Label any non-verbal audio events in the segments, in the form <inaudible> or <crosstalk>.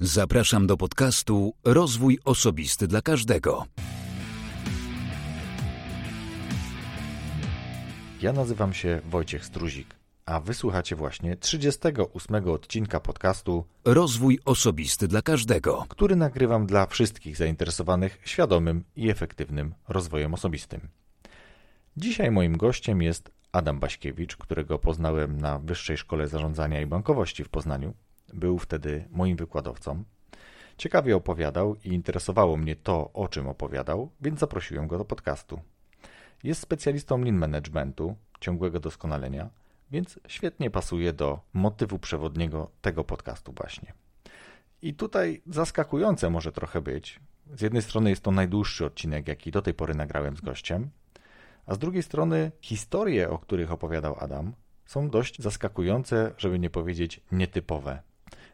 Zapraszam do podcastu Rozwój Osobisty dla Każdego. Ja nazywam się Wojciech Struzik, a wysłuchacie właśnie 38 odcinka podcastu Rozwój Osobisty dla Każdego. który nagrywam dla wszystkich zainteresowanych świadomym i efektywnym rozwojem osobistym. Dzisiaj moim gościem jest Adam Baśkiewicz, którego poznałem na Wyższej Szkole Zarządzania i Bankowości w Poznaniu. Był wtedy moim wykładowcą. Ciekawie opowiadał i interesowało mnie to, o czym opowiadał, więc zaprosiłem go do podcastu. Jest specjalistą lean managementu, ciągłego doskonalenia, więc świetnie pasuje do motywu przewodniego tego podcastu właśnie. I tutaj zaskakujące może trochę być. Z jednej strony jest to najdłuższy odcinek, jaki do tej pory nagrałem z gościem, a z drugiej strony historie, o których opowiadał Adam, są dość zaskakujące, żeby nie powiedzieć nietypowe.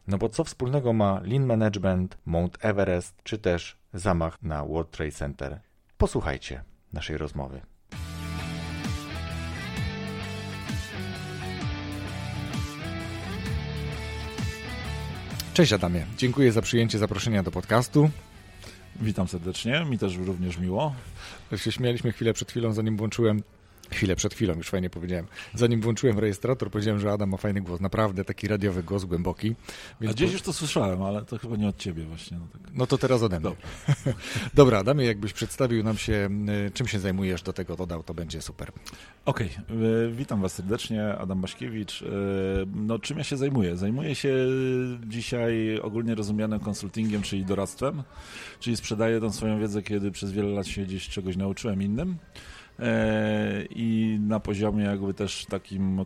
No bo co wspólnego ma Lean Management, Mount Everest, czy też zamach na World Trade Center? Posłuchajcie naszej rozmowy. Cześć Adamie, dziękuję za przyjęcie zaproszenia do podcastu. Witam serdecznie, mi też również miło. Się śmialiśmy chwilę przed chwilą, zanim włączyłem. Chwilę przed chwilą, już fajnie powiedziałem. Zanim włączyłem rejestrator, powiedziałem, że Adam ma fajny głos. Naprawdę taki radiowy głos, głęboki. A gdzieś już to słyszałem, ale to chyba nie od ciebie właśnie. No, tak. No to teraz ode mnie. Dobra. <laughs> Dobra, Adamie, jakbyś przedstawił nam się, y, czym się zajmujesz, do tego dodał, to będzie super. Okej, y, witam was serdecznie, Adam Baszkiewicz. Y, No, czym ja się zajmuję? Zajmuję się dzisiaj ogólnie rozumianym konsultingiem, czyli doradztwem, czyli sprzedaję tą swoją wiedzę, kiedy przez wiele lat się gdzieś czegoś nauczyłem innym. E, I na poziomie jakby też takim, e,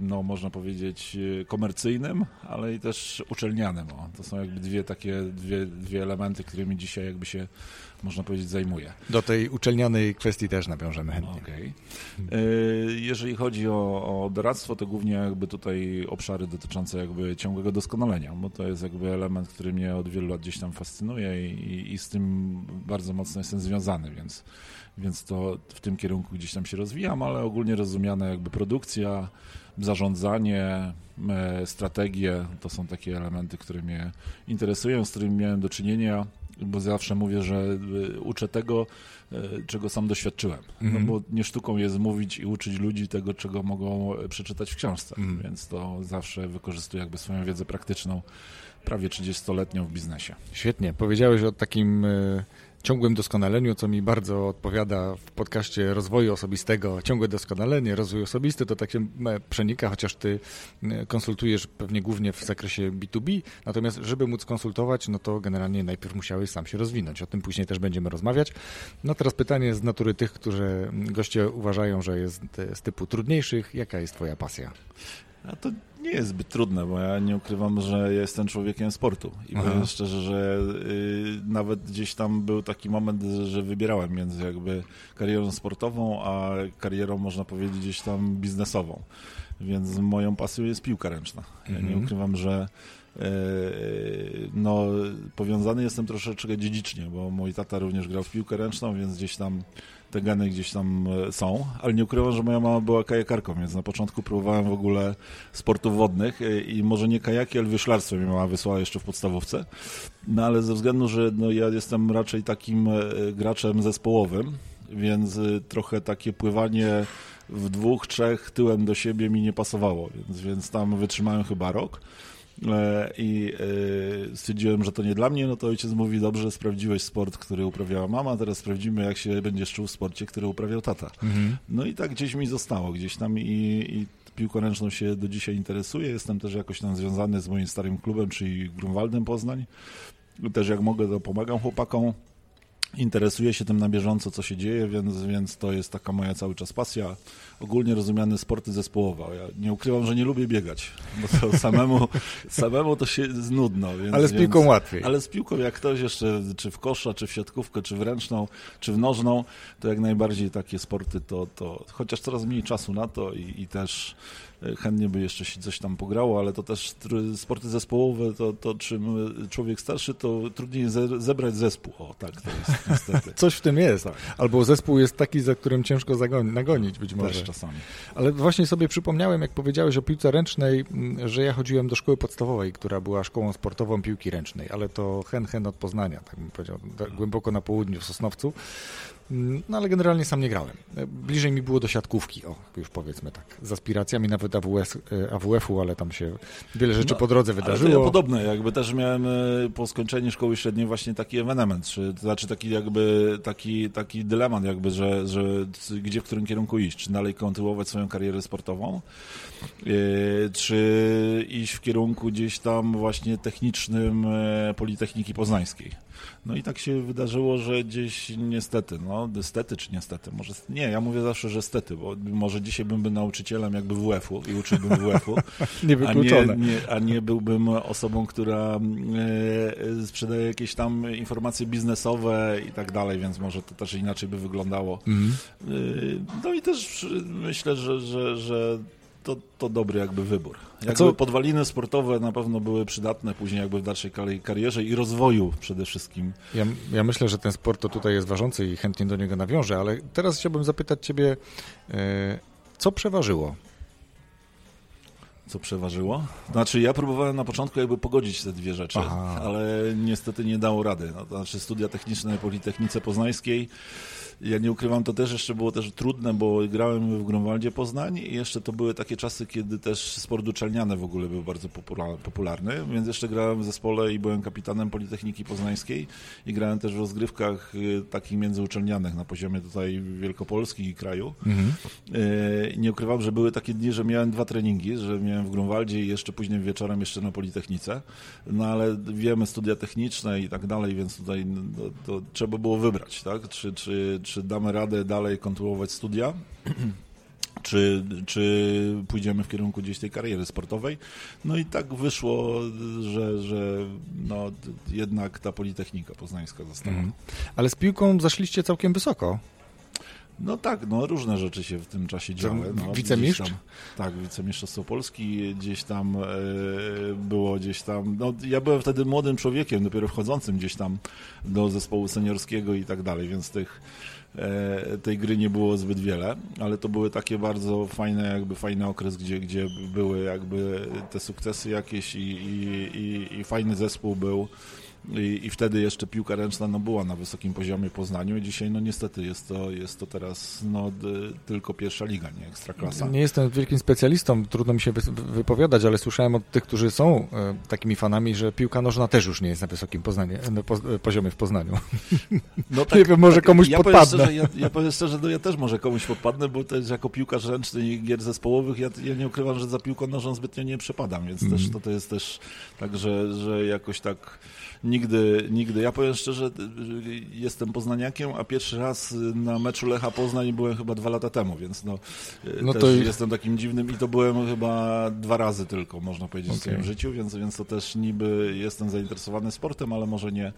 no można powiedzieć, e, komercyjnym, ale i też uczelnianym. O, to są jakby dwie takie, dwie, dwie elementy, którymi dzisiaj jakby się, można powiedzieć, zajmuję. Do tej uczelnianej kwestii też nawiążemy chętnie. E, Jeżeli chodzi o, o doradztwo, to głównie jakby tutaj obszary dotyczące jakby ciągłego doskonalenia, bo to jest jakby element, który mnie od wielu lat gdzieś tam fascynuje i, i z tym bardzo mocno jestem związany, więc, więc to w tym kierunku gdzieś tam się rozwijam, ale ogólnie rozumiane jakby produkcja, zarządzanie, e, strategie, to są takie elementy, które mnie interesują, z którymi miałem do czynienia, bo zawsze mówię, że e, uczę tego, e, czego sam doświadczyłem. Mhm. No bo nie sztuką jest mówić i uczyć ludzi tego, czego mogą przeczytać w książce, Mhm. więc to zawsze wykorzystuję jakby swoją wiedzę praktyczną, prawie 30-letnią w biznesie. Świetnie. Powiedziałeś o takim ciągłym doskonaleniu, co mi bardzo odpowiada w podcaście rozwoju osobistego. Ciągłe doskonalenie, rozwój osobisty to tak się m, przenika, chociaż ty y, konsultujesz pewnie głównie w zakresie B2B, natomiast żeby móc konsultować, no to generalnie najpierw musiałeś sam się rozwinąć. O tym później też będziemy rozmawiać. No teraz pytanie z natury tych, którzy goście uważają, że jest y, z typu trudniejszych. Jaka jest twoja pasja? A to nie jest zbyt trudne, bo ja nie ukrywam, że jestem człowiekiem sportu. I Aha. powiem szczerze, że y, nawet gdzieś tam był taki moment, że wybierałem między jakby karierą sportową, a karierą, można powiedzieć, gdzieś tam biznesową. Więc moją pasją jest piłka ręczna. Ja nie Mhm. ukrywam, że y, no, powiązany jestem troszeczkę dziedzicznie, bo mój tata również grał w piłkę ręczną, więc gdzieś tam te geny gdzieś tam e, są, ale nie ukrywam, że moja mama była kajakarką, więc na początku próbowałem w ogóle sportów wodnych e, i może nie kajaki, ale wyszlarstwo mi mama wysłała jeszcze w podstawówce. No ale ze względu, że no, ja jestem raczej takim e, graczem zespołowym, więc trochę takie pływanie w dwóch, trzech tyłem do siebie mi nie pasowało, więc, więc tam wytrzymałem chyba rok. E, I e, stwierdziłem, że to nie dla mnie, no to ojciec mówi, dobrze, sprawdziłeś sport, który uprawiała mama, teraz sprawdzimy, jak się będziesz czuł w sporcie, który uprawiał tata. No i tak gdzieś mi zostało, gdzieś tam i, i piłką ręczną się do dzisiaj interesuję. Jestem też jakoś tam związany z moim starym klubem, czyli Grunwaldem Poznań. Też jak mogę, to pomagam chłopakom. Interesuję się tym na bieżąco, co się dzieje, więc, więc to jest taka moja cały czas pasja. Ogólnie rozumiane sporty zespołowe. Ja nie ukrywam, że nie lubię biegać, bo to <laughs> samemu, samemu to się jest nudno. Więc, Ale z piłką więc, łatwiej. Ale z piłką, jak ktoś jeszcze, czy w kosza, czy w siatkówkę, czy w ręczną, czy w nożną, to jak najbardziej takie sporty, to, to chociaż coraz mniej czasu na to i, i też chętnie by jeszcze się coś tam pograło, ale to też sporty zespołowe, to, to czym człowiek starszy, to trudniej zebrać zespół. O, tak, to jest <laughs> niestety. Coś w tym jest. Tak. Albo zespół jest taki, za którym ciężko zagoni, nagonić być może. Też czasami. Ale właśnie sobie przypomniałem, jak powiedziałeś o piłce ręcznej, że ja chodziłem do szkoły podstawowej, która była szkołą sportową piłki ręcznej, ale to hen hen od Poznania, tak bym powiedział, głęboko na południu w Sosnowcu. No ale generalnie sam nie grałem. Bliżej mi było do siatkówki, o, już powiedzmy tak, z aspiracjami nawet AWS, e, AWF-u, ale tam się wiele rzeczy no, po drodze wydarzyło. Ale ja podobne, jakby też miałem e, po skończeniu szkoły średniej właśnie taki ewenement, czy, to znaczy taki jakby taki, taki dylemat jakby, że, że gdzie, w którym kierunku iść, czy dalej kontynuować swoją karierę sportową, e, czy iść w kierunku gdzieś tam właśnie technicznym Politechniki Poznańskiej. No i tak się wydarzyło, że gdzieś niestety, no niestety czy niestety, może nie, ja mówię zawsze, że stety, bo może dzisiaj bym był nauczycielem jakby WF-u i uczyłbym WF-u, <laughs> a, nie, nie, a nie byłbym osobą, która e, sprzedaje jakieś tam informacje biznesowe i tak dalej, więc może to też inaczej by wyglądało. Mm. E, no i też myślę, że, że, że to, to dobry jakby wybór. Jakby co? podwaliny sportowe na pewno były przydatne później jakby w dalszej karierze i rozwoju przede wszystkim. Ja, ja myślę, że ten sport to tutaj jest ważący i chętnie do niego nawiążę, ale teraz chciałbym zapytać Ciebie, e, co przeważyło? Co przeważyło? Znaczy ja próbowałem na początku jakby pogodzić te dwie rzeczy, Aha. ale niestety nie dało rady. No, znaczy studia techniczne na Politechnice Poznańskiej ja nie ukrywam, to też jeszcze było też trudne, bo grałem w Grunwaldzie Poznań i jeszcze to były takie czasy, kiedy też sport uczelniany w ogóle był bardzo popularny, więc jeszcze grałem w zespole i byłem kapitanem Politechniki Poznańskiej i grałem też w rozgrywkach y, takich międzyuczelnianych na poziomie tutaj Wielkopolski i kraju. Mhm. Y, nie ukrywam, że były takie dni, że miałem dwa treningi, że miałem w Grunwaldzie i jeszcze później wieczorem jeszcze na Politechnice, no ale wiemy studia techniczne i tak dalej, więc tutaj no, to trzeba było wybrać, tak? Czy, czy, czy damy radę dalej kontynuować studia, <clears throat> czy, czy pójdziemy w kierunku gdzieś tej kariery sportowej. No i tak wyszło, że, że no, jednak ta Politechnika Poznańska została. Mm. Ale z piłką zaszliście całkiem wysoko. No tak, no różne rzeczy się w tym czasie działy. No, wicemistrz? Tam, tak, wicemistrzostwo Polski gdzieś tam e, było gdzieś tam, no ja byłem wtedy młodym człowiekiem, dopiero wchodzącym gdzieś tam do zespołu seniorskiego i tak dalej, więc tych tej gry nie było zbyt wiele, ale to były takie bardzo fajne, jakby fajny okres, gdzie, gdzie były jakby te sukcesy jakieś i, i, i, i fajny zespół był. I, I, wtedy jeszcze piłka ręczna no, była na wysokim poziomie Poznaniu i dzisiaj no niestety jest to, jest to teraz no, tylko pierwsza liga, nie ekstraklasa. Nie jestem wielkim specjalistą, trudno mi się wypowiadać, ale słyszałem od tych, którzy są e, takimi fanami, że piłka nożna też już nie jest na wysokim Poznanie, na po, poziomie w Poznaniu. <laughs> No tak, nie wiem, może tak, komuś ja podpadnę. Powiem szczerze, ja, ja powiem szczerze, no ja też może komuś podpadnę, bo też jako piłkarz ręczny i gier zespołowych ja, ja nie ukrywam, że za piłką nożną zbytnio nie przepadam, więc mm. też to, to jest też tak, że, że jakoś tak nigdy, nigdy. Ja powiem szczerze, jestem poznaniakiem, a pierwszy raz na meczu Lecha Poznań byłem chyba dwa lata temu, więc no, no też to... jestem takim dziwnym i to byłem chyba dwa razy tylko, można powiedzieć, okay. w swoim życiu, więc, więc to też niby jestem zainteresowany sportem, ale może nie, e,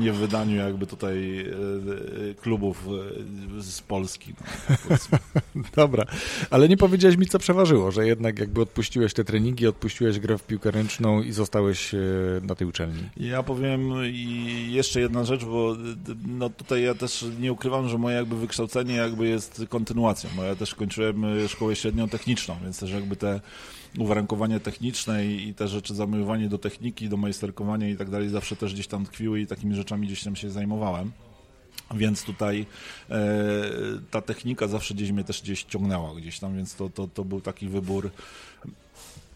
nie w wydaniu jakby tutaj e, klubów e, z Polski. No, <laughs> Dobra, ale nie powiedziałeś mi, co przeważyło, że jednak jakby odpuściłeś te treningi, odpuściłeś grę w piłkę ręczną i zostałeś na tej uczelni. Ja powiem i jeszcze jedna rzecz, bo no tutaj ja też nie ukrywam, że moje jakby wykształcenie jakby jest kontynuacją, bo ja też kończyłem e, szkołę średnią techniczną, więc też jakby te uwarunkowania techniczne i te rzeczy, zamiłowanie do techniki, do majsterkowania i tak dalej zawsze też gdzieś tam tkwiły i takimi rzeczami gdzieś tam się zajmowałem. Więc tutaj e, ta technika zawsze gdzieś mnie też gdzieś ciągnęła gdzieś tam, więc to, to, to był taki wybór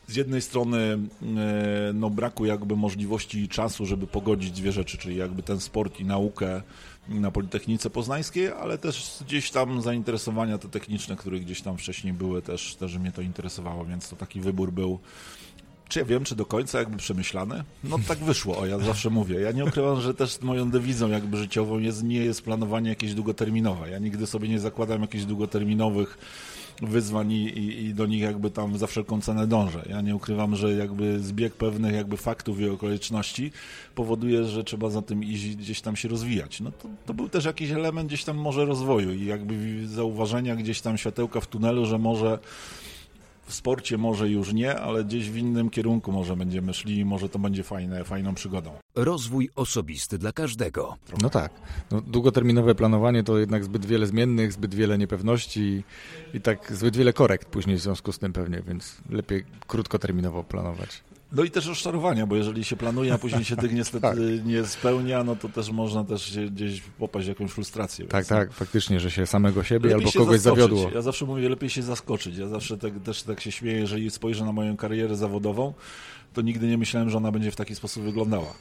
z jednej strony e, no, braku jakby możliwości i czasu, żeby pogodzić dwie rzeczy, czyli jakby ten sport i naukę na Politechnice Poznańskiej, ale też gdzieś tam zainteresowania te techniczne, które gdzieś tam wcześniej były, też, też mnie to interesowało, więc to taki wybór był czy ja wiem, czy do końca jakby przemyślany? No tak wyszło, o ja zawsze mówię. Ja nie ukrywam, że też moją dewizą jakby życiową jest, nie jest planowanie jakieś długoterminowe. Ja nigdy sobie nie zakładam jakichś długoterminowych wyzwań i, i, i, do nich jakby tam za wszelką cenę dążę. Ja nie ukrywam, że jakby zbieg pewnych jakby faktów i okoliczności powoduje, że trzeba za tym iść gdzieś tam się rozwijać. No to, to był też jakiś element gdzieś tam może rozwoju i jakby zauważenia gdzieś tam światełka w tunelu, że może w sporcie może już nie, ale gdzieś w innym kierunku może będziemy szli i może to będzie fajne, fajną przygodą. Rozwój osobisty dla każdego. No tak. No, długoterminowe planowanie to jednak zbyt wiele zmiennych, zbyt wiele niepewności i, i tak zbyt wiele korekt później w związku z tym pewnie, więc lepiej krótkoterminowo planować. No i też rozczarowania, bo jeżeli się planuje, a później się <laughs> tych niestety Tak. nie spełnia, no to też można też się gdzieś popaść w jakąś frustrację. Tak, więc- tak, faktycznie, że się samego siebie Lepiej albo kogoś zaskoczyć. zawiodło. Ja zawsze mówię, lepiej się zaskoczyć. Ja zawsze tak, też tak się śmieję, jeżeli spojrzę na moją karierę zawodową, to nigdy nie myślałem, że ona będzie w taki sposób wyglądała.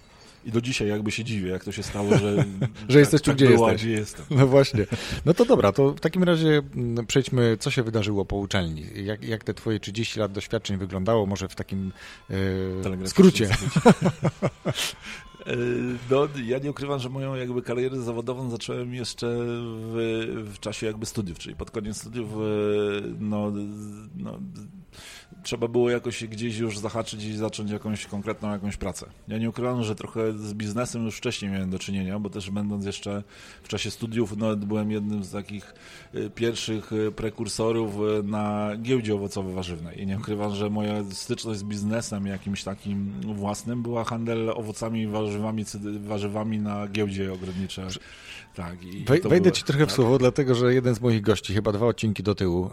I do dzisiaj jakby się dziwię, jak to się stało, że, <laughs> Że jesteś tu, tak gdzie było, a jesteś. gdzie jestem. No właśnie. No to dobra, to w takim razie mm, przejdźmy, co się wydarzyło po uczelni. Jak, jak te twoje 30 lat doświadczeń wyglądało, może w takim Telegraficznym skrócie. <laughs> E, No, ja nie ukrywam, że moją jakby karierę zawodową zacząłem jeszcze w, w czasie jakby studiów, czyli pod koniec studiów e, no, no, trzeba było jakoś gdzieś już zahaczyć i zacząć jakąś konkretną jakąś pracę. Ja nie ukrywam, że trochę z biznesem już wcześniej miałem do czynienia, bo też będąc jeszcze w czasie studiów, no, byłem jednym z takich e, pierwszych e, prekursorów e, na giełdzie owocowo-warzywnej. I nie ukrywam, że moja styczność z biznesem jakimś takim własnym była handel owocami i warzywami, warzywami na giełdzie ogrodniczej. Tak, wejdę było- ci trochę w tak. słowo, dlatego że jeden z moich gości, chyba dwa odcinki do tyłu,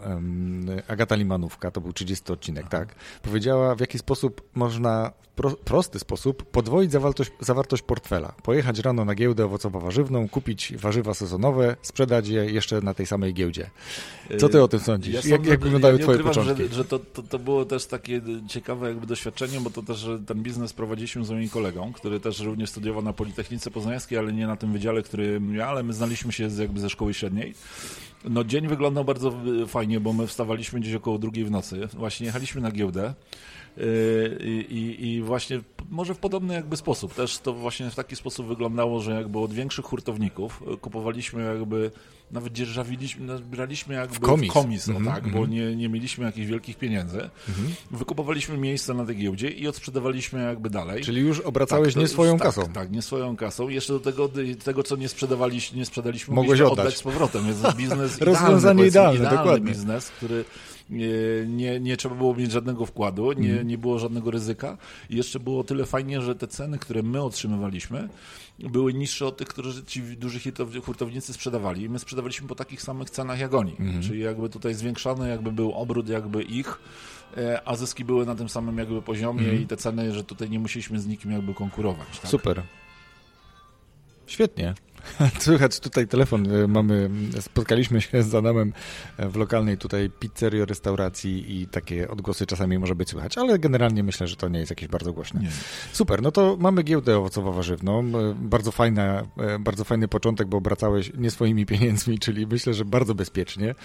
Agata Limanówka, to był 30 odcinek, tak, powiedziała w jaki sposób można w pro, prosty sposób podwoić zawartość, zawartość portfela. Pojechać rano na giełdę owocowo-warzywną, kupić warzywa sezonowe, sprzedać je jeszcze na tej samej giełdzie. Co ty o tym sądzisz? Ja jak, sądzę, jak wyglądały ja twoje ukrywam, początki? Że, że to, to, to było też takie ciekawe jakby doświadczenie, bo to też ten biznes prowadziliśmy z moim kolegą, który też również studiował na Politechnice Poznańskiej, ale nie na tym wydziale, który ja, ale my znaliśmy się z, jakby ze szkoły średniej. No dzień wyglądał bardzo fajnie, bo my wstawaliśmy gdzieś około drugiej w nocy. Właśnie jechaliśmy na giełdę. Y, I, i, właśnie może w podobny jakby sposób. Też to właśnie w taki sposób wyglądało, że jakby od większych hurtowników y, kupowaliśmy jakby, nawet dzierżawiliśmy, no, braliśmy jakby w komis. komis, o Mhm, tak, bo nie, nie mieliśmy jakichś wielkich pieniędzy. Wykupowaliśmy miejsce na tej giełdzie i odsprzedawaliśmy jakby dalej. Czyli już obracałeś Tak, nie swoją tak, kasą. Tak, nie swoją kasą. Jeszcze do tego, tego co nie sprzedawaliśmy, nie sprzedaliśmy, Mogłeś oddać. oddać z powrotem. Więc <laughs> biznes Rozwiązanie idealny, idealne, idealny dokładnie. biznes, który nie, nie, trzeba było mieć żadnego wkładu, nie, Mhm. nie było żadnego ryzyka. I jeszcze było tyle fajnie, że te ceny, które my otrzymywaliśmy, były niższe od tych, które ci duży hurtow- hurtownicy sprzedawali. I my sprzedawaliśmy po takich samych cenach jak oni. Mhm. Czyli jakby tutaj zwiększany jakby był obrót jakby ich, e, a zyski były na tym samym jakby poziomie i te ceny, że tutaj nie musieliśmy z nikim jakby konkurować. Tak? Super. Świetnie. <laughs> Słychać tutaj telefon. e, Mamy, spotkaliśmy się z Adamem e, w lokalnej tutaj pizzerii, restauracji i takie odgłosy czasami może być słychać, ale generalnie myślę, że to nie jest jakieś bardzo głośne. Nie. Super, no to mamy giełdę owocowo-warzywną. E, Bardzo fajna, e, bardzo fajny początek, bo obracałeś nie swoimi <laughs> pieniędzmi, czyli myślę, że bardzo bezpiecznie.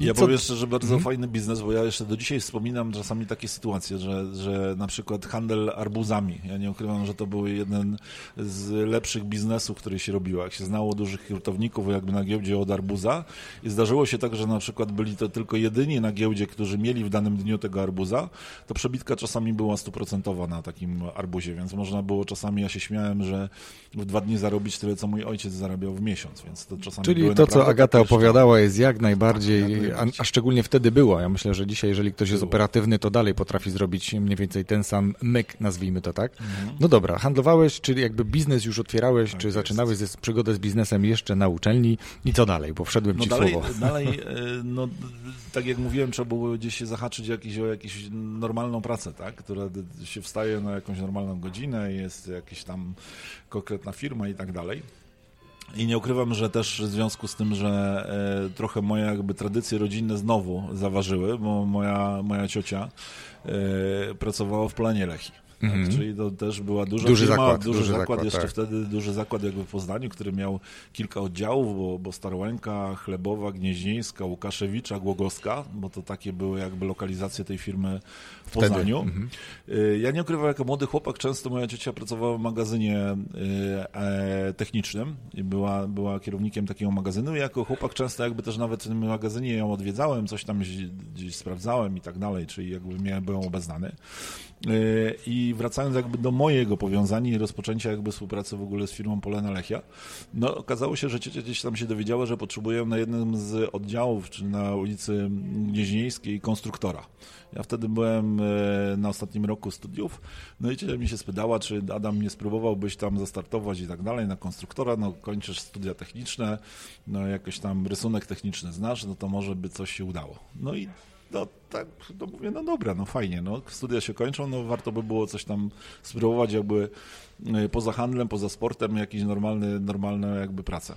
I Ja co- powiem jeszcze, że bardzo Mhm. fajny biznes, bo ja jeszcze do dzisiaj wspominam czasami takie sytuacje, że, że na przykład handel arbuzami. Ja nie ukrywam, że to był jeden z lepszych biznesów, który się robiło. Jak się znało dużych hurtowników jakby na giełdzie od arbuza i zdarzyło się tak, że na przykład byli to tylko jedyni na giełdzie, którzy mieli w danym dniu tego arbuza, to przebitka czasami była stuprocentowa na takim arbuzie, więc można było czasami, ja się śmiałem, że w dwa dni zarobić tyle, co mój ojciec zarabiał w miesiąc, więc to czasami Czyli to, co Agata opowiadała, jest jak najbardziej, Tak, jak a, najbardziej. a szczególnie wtedy było. Ja myślę, że dzisiaj, jeżeli ktoś jest Było. operatywny, to dalej potrafi zrobić mniej więcej ten sam myk, nazwijmy to tak. Mhm. No dobra, handlowałeś, czyli jakby biznes już otwierałeś, Tak czy jest. zaczynałeś ze, przygodę z biznesem jeszcze na uczelni i co dalej, bo wszedłem No ci dalej, słowo. dalej e, <laughs> no, tak jak mówiłem, trzeba było gdzieś się zahaczyć jakiś, o jakąś normalną pracę, tak? która się wstaje na jakąś normalną godzinę, jest jakaś tam konkretna firma i tak dalej. I nie ukrywam, że też w związku z tym, że e, trochę moje jakby tradycje rodzinne znowu zaważyły, bo moja, moja ciocia e, pracowała w planie Lechi. Tak, Mhm. Czyli to też była duża Duży firma, zakład, duży, duży zakład, zakład, jeszcze tak. wtedy duży zakład jakby w Poznaniu, który miał kilka oddziałów, bo, bo Starłęka, Chlebowa, Gnieźnieńska, Łukaszewicza, Głogowska, bo to takie były jakby lokalizacje tej firmy w Poznaniu. mhm. Y, Ja nie ukrywam, jako młody chłopak często moja ciocia pracowała w magazynie e, technicznym i była, była kierownikiem takiego magazynu i jako chłopak często jakby też nawet w tym magazynie ją odwiedzałem, coś tam gdzieś, gdzieś sprawdzałem i tak dalej, czyli jakby miałem, byłem obeznany. Y, I wracając jakby do mojego powiązania i rozpoczęcia jakby współpracy w ogóle z firmą Polena Lechia, no okazało się, że ciocia gdzieś tam się dowiedziała, że potrzebuję na jednym z oddziałów, czy na ulicy Gnieźnieńskiej konstruktora. Ja wtedy byłem e, na ostatnim roku studiów, no i ciocia mi się spytała, czy Adam nie spróbowałbyś tam zastartować i tak dalej na konstruktora, no kończysz studia techniczne, no jakoś tam rysunek techniczny znasz, no to może by coś się udało. No i no tak, no mówię, no dobra, no fajnie, no studia się kończą, no warto by było coś tam spróbować jakby e, poza handlem, poza sportem, jakiś normalny, normalne jakby pracę.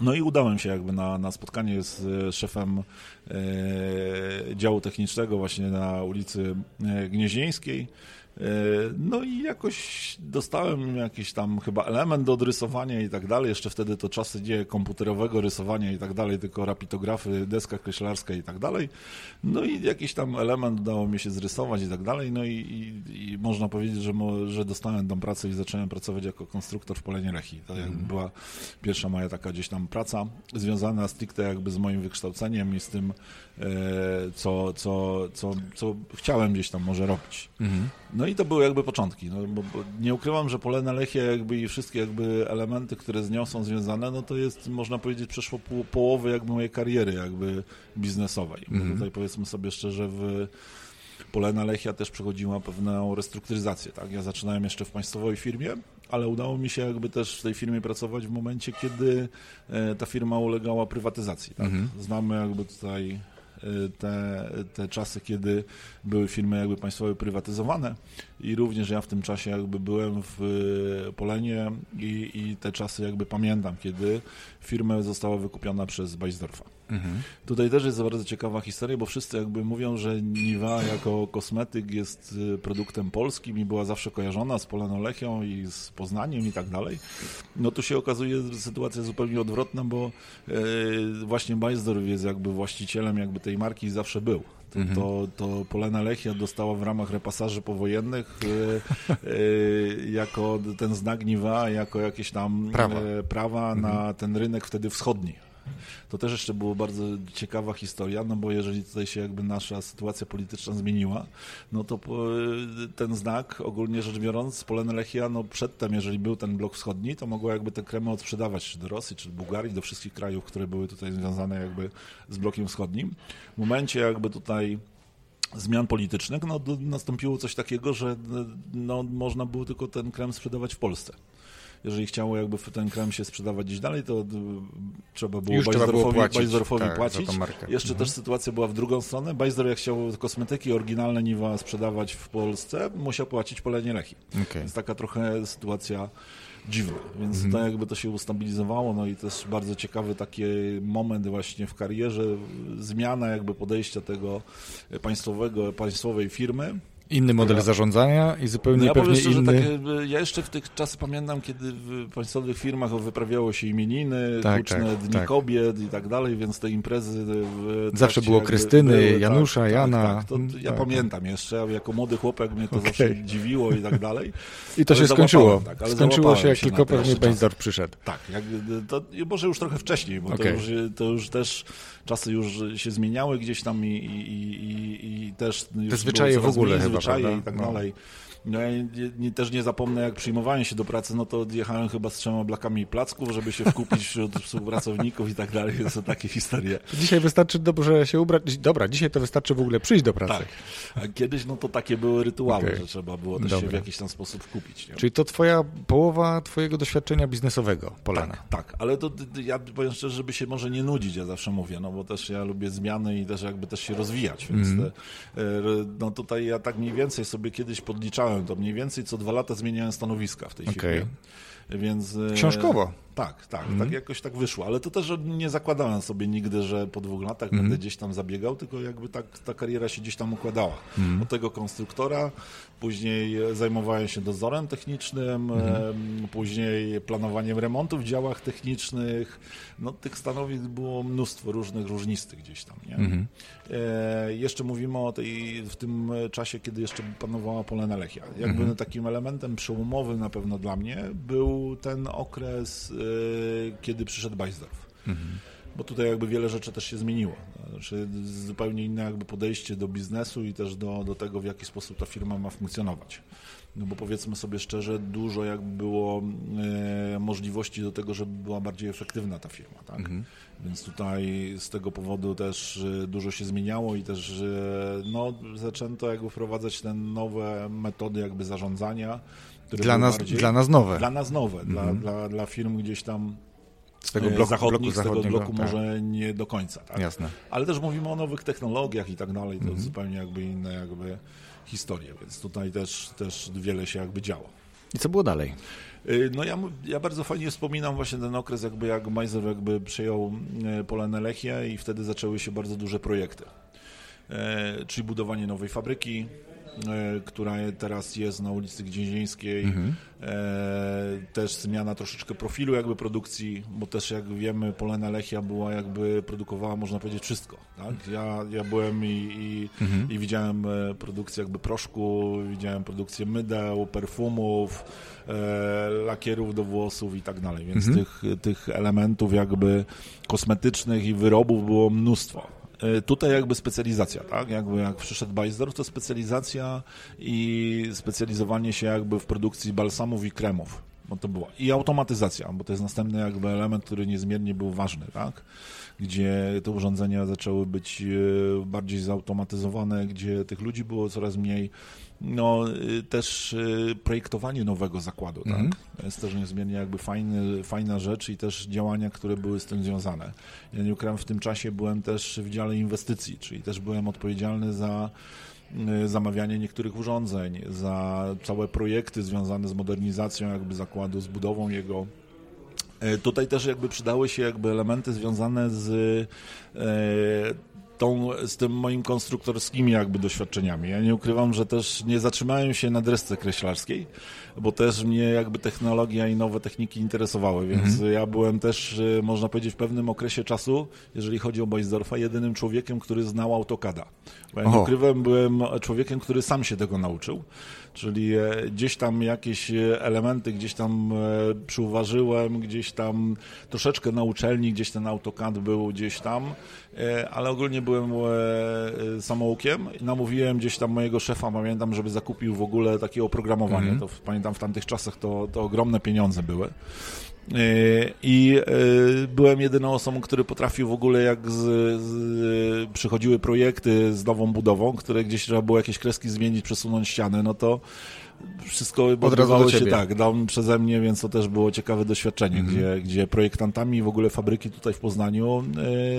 No i udałem się jakby na, na spotkanie z e, szefem e, działu technicznego właśnie na ulicy e, Gnieźnieńskiej. E, no i jakoś dostałem jakiś tam chyba element do odrysowania i tak dalej. Jeszcze wtedy to czasy nie komputerowego rysowania i tak dalej, tylko rapitografy, deska kreślarska i tak dalej. No i jakiś tam element udało mi się zrysować i tak dalej. No i, i, i można powiedzieć, że, mo, że dostałem tam pracę i zacząłem pracować jako konstruktor w Polenie Lechi. To jakby mhm. była pierwsza moja taka gdzieś tam praca związana stricte jakby z moim wykształceniem i z tym, e, co, co, co, co chciałem gdzieś tam może robić. Mhm. No i to były jakby początki. No, bo, bo nie ukrywam, że Polena Lechia jakby i wszystkie jakby elementy, które z nią są związane, no to jest, można powiedzieć, przeszło pół, połowy jakby mojej kariery jakby biznesowej. Mm. Tutaj powiedzmy sobie szczerze, w Polena Lechia też przechodziła pewną restrukturyzację. Tak? Ja zaczynałem jeszcze w państwowej firmie, ale udało mi się jakby też w tej firmie pracować w momencie, kiedy e, ta firma ulegała prywatyzacji. Tak? Mm. Znamy jakby tutaj te, te czasy, kiedy były firmy jakby państwowe prywatyzowane i również ja w tym czasie jakby byłem w y, Polenie i, i te czasy jakby pamiętam, kiedy firma została wykupiona przez Beisdorfa. Mhm. Tutaj też jest bardzo ciekawa historia, bo wszyscy jakby mówią, że Niwa jako kosmetyk jest y, produktem polskim i była zawsze kojarzona z Polanolechią i z Poznaniem i tak dalej. No tu się okazuje sytuacja zupełnie odwrotna, bo e, właśnie Beisdorf jest jakby właścicielem jakby tej marki i zawsze był. To, mhm. to, to Polena Lechia dostała w ramach repasaży powojennych e, e, jako ten znak Niwa, jako jakieś tam prawa, e, prawa mhm. na ten rynek wtedy wschodni. To też jeszcze było bardzo ciekawa historia, no bo jeżeli tutaj się jakby nasza sytuacja polityczna zmieniła, no to ten znak, ogólnie rzecz biorąc, Polena Lechia, no przedtem, jeżeli był ten blok wschodni, to mogło jakby te kremy odsprzedawać do Rosji, czy do Bułgarii, do wszystkich krajów, które były tutaj związane jakby z blokiem wschodnim. W momencie jakby tutaj zmian politycznych, no nastąpiło coś takiego, że no, można było tylko ten krem sprzedawać w Polsce jeżeli chciało jakby ten krem się sprzedawać gdzieś dalej, to trzeba było Bajzdorfowi płacić. Tak, Jeszcze mhm. też sytuacja była w drugą stronę. Bajzdor jak chciał kosmetyki oryginalne Niwa sprzedawać w Polsce, musiał płacić polenie lechi. Okay. Więc taka trochę sytuacja dziwna, więc mm. to jakby to się ustabilizowało, no i też bardzo ciekawy taki moment właśnie w karierze, zmiana jakby podejścia tego państwowego, państwowej firmy Inny model zarządzania i zupełnie no ja pewnie szczerze, inny... Tak, ja jeszcze w tych czasach pamiętam, kiedy w państwowych firmach wyprawiało się imieniny, tak, huczne tak, dni tak. kobiet i tak dalej, więc te imprezy... Zawsze było Krystyny, były, tak, Janusza, tak, Jana. Tak, ja pamiętam jeszcze, jako młody chłopak mnie to okay. zawsze dziwiło i tak dalej. <laughs> I to się skończyło. Skończyło się, jak się tylko pewnie Bejzdorf przyszedł. Tak, jak, to, może już trochę wcześniej, bo okay. to, już, to już też czasy już się zmieniały gdzieś tam i, i, i, i też... Te zwyczaje w ogóle chyba, zwyczaje i tak no. dalej. No ja nie, nie, też nie zapomnę, jak przyjmowałem się do pracy, no to odjechałem chyba z trzema blakami placków, żeby się wkupić wśród <laughs> współpracowników i tak dalej. To są takie historie. Dzisiaj wystarczy dobrze się ubrać. Dobra, dzisiaj to wystarczy w ogóle przyjść do pracy. Tak. A kiedyś no to takie były rytuały, okay. że trzeba było też Dobra. się w jakiś tam sposób wkupić. Nie? Czyli to twoja połowa twojego doświadczenia biznesowego, Polana. Tak, tak, ale to ja powiem szczerze, żeby się może nie nudzić, ja zawsze mówię, no bo też ja lubię zmiany i też jakby też się rozwijać, więc mm. te, no tutaj ja tak mniej więcej sobie kiedyś podliczałem to mniej więcej co dwa lata zmieniałem stanowiska w tej okay. firmie. Więc, e, Książkowo. Tak, tak, mm. tak jakoś tak wyszło, ale to też nie zakładałem sobie nigdy, że po dwóch latach mm. będę gdzieś tam zabiegał, tylko jakby tak ta kariera się gdzieś tam układała. Mm. Od tego konstruktora, później zajmowałem się dozorem technicznym, mm. później planowaniem remontów w działach technicznych. No tych stanowisk było mnóstwo różnych, różnistych gdzieś tam, nie? E, jeszcze mówimy o tej, w tym czasie, kiedy jeszcze panowała Polena Lechia. Jakby takim elementem przełomowym na pewno dla mnie był ten okres, kiedy przyszedł Bajsdorf. Mhm. bo tutaj jakby wiele rzeczy też się zmieniło. Znaczy zupełnie inne jakby podejście do biznesu i też do, do tego, w jaki sposób ta firma ma funkcjonować. No bo powiedzmy sobie szczerze, dużo jakby było e, możliwości do tego, żeby była bardziej efektywna ta firma, tak? Mhm. Więc tutaj z tego powodu też e, dużo się zmieniało i też e, no, zaczęto jakby wprowadzać te nowe metody jakby zarządzania. Dla nas, bardziej, dla nas nowe. Dla nas nowe, mhm. dla, dla, dla firm gdzieś tam z tego bloku, zachodnich, z tego bloku tak. może nie do końca. Tak? Jasne. Ale też mówimy o nowych technologiach i tak dalej, to mhm. zupełnie jakby inne jakby historie, więc tutaj też, też wiele się jakby działo. I co było dalej? Y, no ja, ja bardzo fajnie wspominam właśnie ten okres, jakby jak Majzer jakby przejął e, Polanę Lechię i wtedy zaczęły się bardzo duże projekty. E, czyli budowanie nowej fabryki, E, która teraz jest na ulicy Gdziezińskiej. Mhm. E, też zmiana troszeczkę profilu jakby produkcji, bo też jak wiemy Polena Lechia była jakby, produkowała można powiedzieć wszystko. Tak? Ja, ja byłem i, i, mhm. i widziałem e, produkcję jakby proszku, widziałem produkcję mydeł, perfumów, lakierów do włosów i tak dalej, więc mhm. tych, tych elementów jakby kosmetycznych i wyrobów było mnóstwo. E, tutaj jakby specjalizacja, tak? Jakby jak przyszedł Bajzdor, to specjalizacja i specjalizowanie się jakby w produkcji balsamów i kremów. Bo to była. I automatyzacja, bo to jest następny jakby element, który niezmiernie był ważny, tak? Gdzie te urządzenia zaczęły być e, bardziej zautomatyzowane, gdzie tych ludzi było coraz mniej, no y, też y, projektowanie nowego zakładu, tak? Mm. To jest też niezmiernie jakby fajny, fajna rzecz i też działania, które były z tym związane. Ja nie ukrywam, w tym czasie byłem też w dziale inwestycji, czyli też byłem odpowiedzialny za zamawianie niektórych urządzeń, za całe projekty związane z modernizacją jakby zakładu, z budową jego. Tutaj też jakby przydały się jakby elementy związane z tą, z tym moim konstruktorskimi jakby doświadczeniami. Ja nie ukrywam, że też nie zatrzymałem się na desce kreślarskiej, bo też mnie jakby technologia i nowe techniki interesowały, więc mhm. ja byłem też, e, można powiedzieć, w pewnym okresie czasu, jeżeli chodzi o Boisdorfa, jedynym człowiekiem, który znał AutoCADa. Bo ja nie ukrywam, byłem człowiekiem, który sam się tego nauczył czyli e, gdzieś tam jakieś e, elementy gdzieś tam przyuważyłem, gdzieś tam troszeczkę na uczelni, gdzieś ten AutoCAD był gdzieś tam, ale ogólnie byłem samoukiem i namówiłem gdzieś tam mojego szefa, pamiętam, żeby zakupił w ogóle takie oprogramowanie, mm -hmm. to pamiętam pamiętam w tamtych czasach to, to ogromne pieniądze były. E, I e, byłem jedyną osobą, który potrafił w ogóle, jak z, z, przychodziły projekty z nową budową, które gdzieś trzeba było jakieś kreski zmienić, przesunąć ściany, no to wszystko odbywało się tak, dom przeze mnie, więc to też było ciekawe doświadczenie, mm -hmm. gdzie, gdzie projektantami w ogóle fabryki tutaj w Poznaniu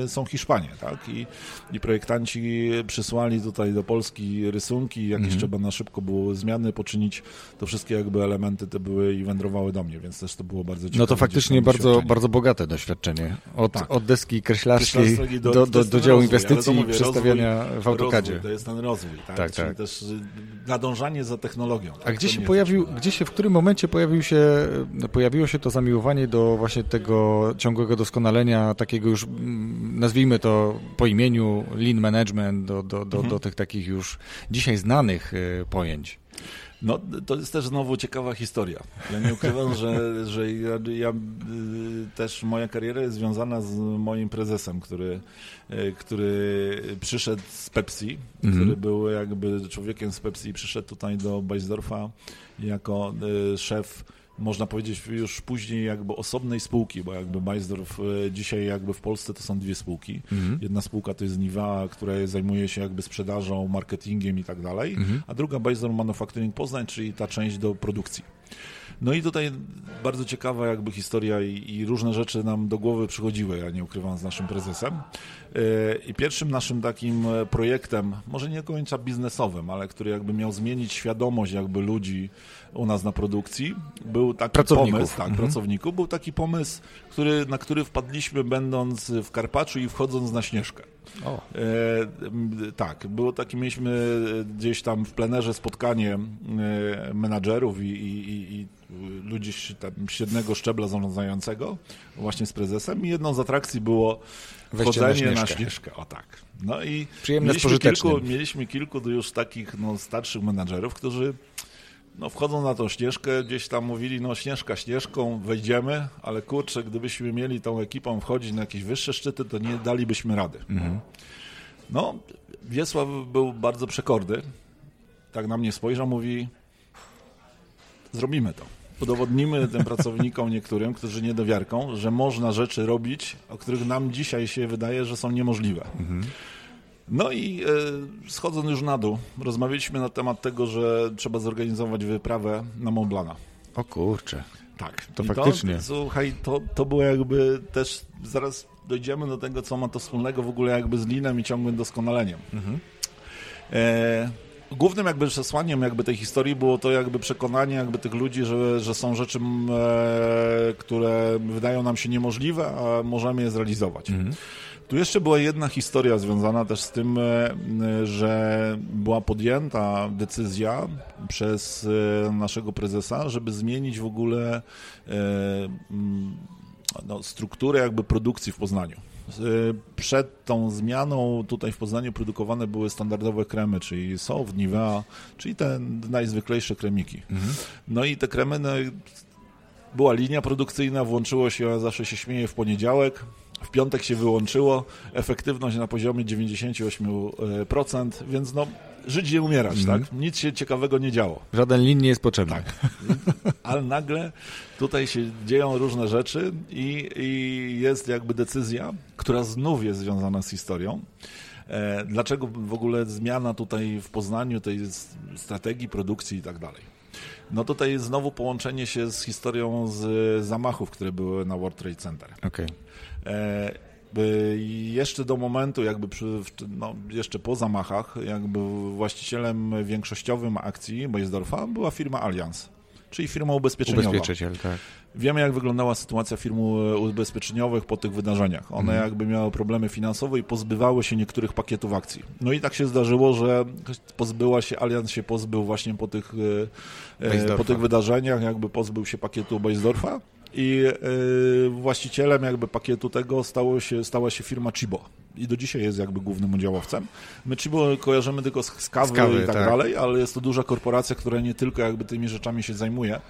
y, są Hiszpanie, tak? I, I projektanci przysłali tutaj do Polski rysunki, jakieś mm -hmm. trzeba na szybko było zmiany poczynić, to wszystkie jakby elementy te były i wędrowały do mnie, więc też to było bardzo ciekawe. No to faktycznie bardzo, bardzo bogate doświadczenie. Od, tak. od deski kreślarskiej do, do, do, do działu inwestycji i przestawiania w AutoCADzie. to jest ten rozwój, tak? tak, Czyli tak. też nadążanie za technologią. A gdzie się pojawił, gdzie się, w którym momencie pojawił się, pojawiło się to zamiłowanie do właśnie tego ciągłego doskonalenia, takiego już, mm, nazwijmy to po imieniu, lean management, do, do, do, mhm. do tych takich już dzisiaj znanych y, pojęć? No, to jest też znowu ciekawa historia. Ja nie ukrywam, że, że ja, ja, y, też moja kariera jest związana z moim prezesem, który, y, który przyszedł z Pepsi, mhm. który był jakby człowiekiem z Pepsi i przyszedł tutaj do Beisdorfa jako y, szef można powiedzieć już później jakby osobnej spółki, bo jakby Meisdorf e, dzisiaj jakby w Polsce to są dwie spółki. Mhm. Jedna spółka to jest Niva, która zajmuje się jakby sprzedażą, marketingiem i tak dalej, mhm. a druga Meisdorf Manufacturing Poznań, czyli ta część do produkcji. No i tutaj bardzo ciekawa jakby historia i, i, różne rzeczy nam do głowy przychodziły, ja nie ukrywam, z naszym prezesem. E, I pierwszym naszym takim e, projektem, może nie do końca biznesowym, ale który jakby miał zmienić świadomość jakby ludzi u nas na produkcji, był taki pomysł, tak, mhm. pracowników, był taki pomysł, który, na który wpadliśmy będąc w Karpaczu i wchodząc na Śnieżkę. O. E, tak, było takie, mieliśmy gdzieś tam w plenerze spotkanie e, menadżerów i, i, i ludzi tam średniego szczebla zarządzającego właśnie z prezesem i jedną z atrakcji było wchodzenie na, na śnieżkę. O tak. No i Przyjemne mieliśmy kilku, mieliśmy kilku już takich no, starszych menadżerów, którzy no wchodzą na tą ścieżkę, gdzieś tam mówili, no śnieżka ścieżką, wejdziemy, ale kurczę, gdybyśmy mieli tą ekipą wchodzić na jakieś wyższe szczyty, to nie dalibyśmy rady. Mhm. No, Wiesław był bardzo przekorny, tak na mnie spojrzał, mówi, zrobimy to. Udowodnimy tym pracownikom niektórym, którzy niedowiarką, że można rzeczy robić, o których nam dzisiaj się wydaje, że są niemożliwe. Mhm. No i e, schodząc już na dół, rozmawialiśmy na temat tego, że trzeba zorganizować wyprawę na Mont Blanc. O kurczę. Tak. To I faktycznie. To, słuchaj, to, to było jakby też, zaraz dojdziemy do tego, co ma to wspólnego w ogóle jakby z linem i ciągłym doskonaleniem. Mhm. E, głównym jakby przesłaniem jakby tej historii było to jakby przekonanie jakby tych ludzi, że, że są rzeczy, e, które wydają nam się niemożliwe, a możemy je zrealizować. Mhm. Tu jeszcze była jedna historia związana też z tym, e, że była podjęta decyzja przez e, naszego prezesa, żeby zmienić w ogóle e, no, strukturę jakby produkcji w Poznaniu. Przed tą zmianą tutaj w Poznaniu produkowane były standardowe kremy, czyli Soft, Nivea, czyli te najzwyklejsze kremiki. Mhm. No i te kremy, no, była linia produkcyjna, włączyło się, ja zawsze się śmieję, w poniedziałek, w piątek się wyłączyło, efektywność na poziomie 98%, więc no, żyć i umierać, mm. tak? Nic się ciekawego nie działo. Żaden lin nie jest potrzebny. Tak. Ale nagle tutaj się dzieją różne rzeczy i, i jest jakby decyzja, która znów jest związana z historią. E, dlaczego w ogóle zmiana tutaj w Poznaniu tej strategii produkcji i tak dalej? No tutaj znowu połączenie się z historią z zamachów, które były na World Trade Center. Okay. E, jeszcze do momentu, jakby przy, no, jeszcze po zamachach, jakby właścicielem większościowym akcji Bejesdorfa była firma Allianz, czyli firma ubezpieczeniowa. Ubezpieczyciel, tak. Wiemy, jak wyglądała sytuacja firm ubezpieczeniowych po tych wydarzeniach. One mhm. jakby miały problemy finansowe i pozbywały się niektórych pakietów akcji. No i tak się zdarzyło, że pozbyła się, Allianz się pozbył właśnie po tych, e, e, po tych wydarzeniach, jakby pozbył się pakietu Beisdorfa i właścicielem jakby pakietu tego stało się, stała się firma Chibo. I do dzisiaj jest jakby głównym udziałowcem. My Chibo kojarzymy tylko z, z kawy, z kawy i tak, tak, dalej, ale jest to duża korporacja, która nie tylko jakby tymi rzeczami się zajmuje.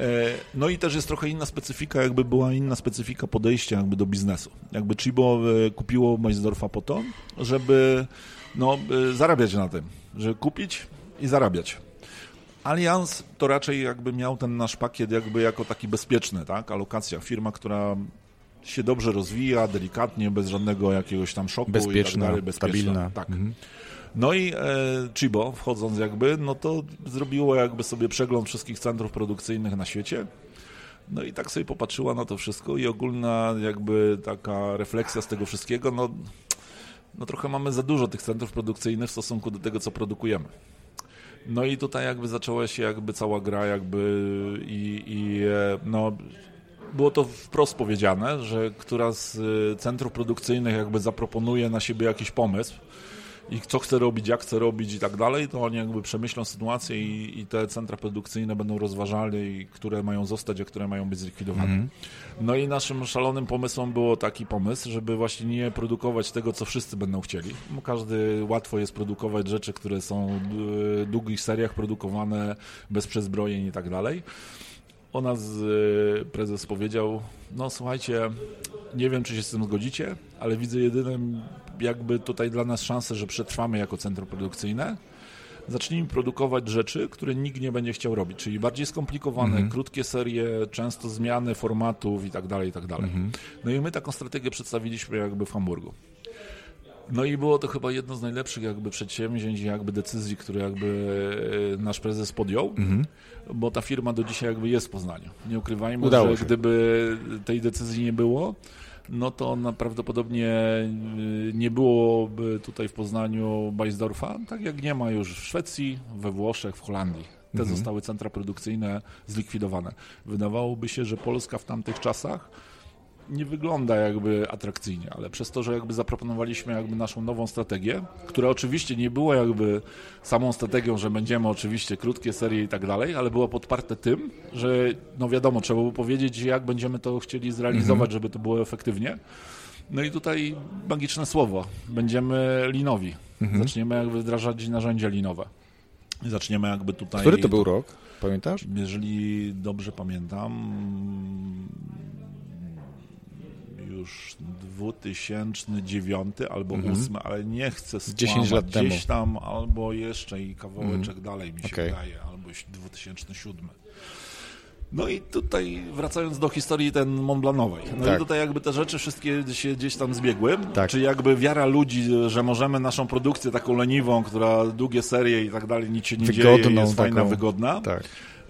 E, no i też jest trochę inna specyfika, jakby była inna specyfika podejścia jakby do biznesu. Jakby Chibo e, kupiło Meisdorfa po to, żeby no, zarabiać na tym, żeby kupić i zarabiać. Allianz to raczej jakby miał ten nasz pakiet jakby jako taki bezpieczny, tak? Alokacja, firma, która się dobrze rozwija, delikatnie, bez żadnego jakiegoś tam szoku bezpieczna, i tak dalej, bezpieczna. stabilna. Tak. Mhm. No i e, Chibo, wchodząc jakby, no to zrobiło jakby sobie przegląd wszystkich centrów produkcyjnych na świecie. No i tak sobie popatrzyła na to wszystko i ogólna jakby taka refleksja z tego wszystkiego, no, no trochę mamy za dużo tych centrów produkcyjnych w stosunku do tego, co produkujemy. No i tutaj jakby zaczęła się jakby cała gra jakby i, i e, no było to wprost powiedziane, że która z e, centrów produkcyjnych jakby zaproponuje na siebie jakiś pomysł, i co chce robić, jak chce robić i tak dalej, to oni jakby przemyślą sytuację i, i te centra produkcyjne będą rozważali, które mają zostać, a które mają być zlikwidowane. Mm. No i naszym szalonym pomysłem było taki pomysł, żeby właśnie nie produkować tego, co wszyscy będą chcieli. Bo każdy łatwo jest produkować rzeczy, które są w długich seriach produkowane bez przezbrojeń i tak dalej o nas y, prezes powiedział, no słuchajcie, nie wiem, czy się z tym zgodzicie, ale widzę jedynym jakby tutaj dla nas szansę, że przetrwamy jako centrum produkcyjne. Zacznijmy produkować rzeczy, które nikt nie będzie chciał robić, czyli bardziej skomplikowane, mhm. krótkie serie, często zmiany formatów i tak dalej, i tak dalej. Mhm. No i my taką strategię przedstawiliśmy jakby w Hamburgu. No i było to chyba jedno z najlepszych jakby przedsięwzięć, jakby decyzji, które jakby e, nasz prezes podjął, mhm. bo ta firma do dzisiaj jakby jest w Poznaniu. Nie ukrywajmy, Udało że się. gdyby tej decyzji nie było, no to prawdopodobnie y, nie byłoby tutaj w Poznaniu Bajsdorfa, tak jak nie ma już w Szwecji, we Włoszech, w Holandii. Te mhm. zostały centra produkcyjne zlikwidowane. Wydawałoby się, że Polska w tamtych czasach nie wygląda jakby atrakcyjnie, ale przez to, że jakby zaproponowaliśmy jakby naszą nową strategię, która oczywiście nie była jakby samą strategią, że będziemy oczywiście krótkie serie i tak dalej, ale była podparte tym, że no wiadomo, trzeba było powiedzieć, jak będziemy to chcieli zrealizować, mhm. żeby to było efektywnie. No i tutaj magiczne słowo. Będziemy linowi. Mhm. Zaczniemy jakby wdrażać narzędzia linowe. Zaczniemy jakby tutaj... Który to był rok? Pamiętasz? Jeżeli dobrze pamiętam, już 2009 albo Mhm. 2008, ale nie chcę skłamać. 10 lat temu. Gdzieś tam albo jeszcze i kawałeczek Mhm. dalej mi się Okej. wydaje, albo 2007. No i tutaj wracając do historii ten Montblanowej. No Tak. i tutaj jakby te rzeczy wszystkie się gdzieś tam zbiegły. Tak. Czy jakby wiara ludzi, że możemy naszą produkcję taką leniwą, która długie serie i tak dalej, nic się nie dzieje, Wygodną jest fajna, taką. wygodna. Tak.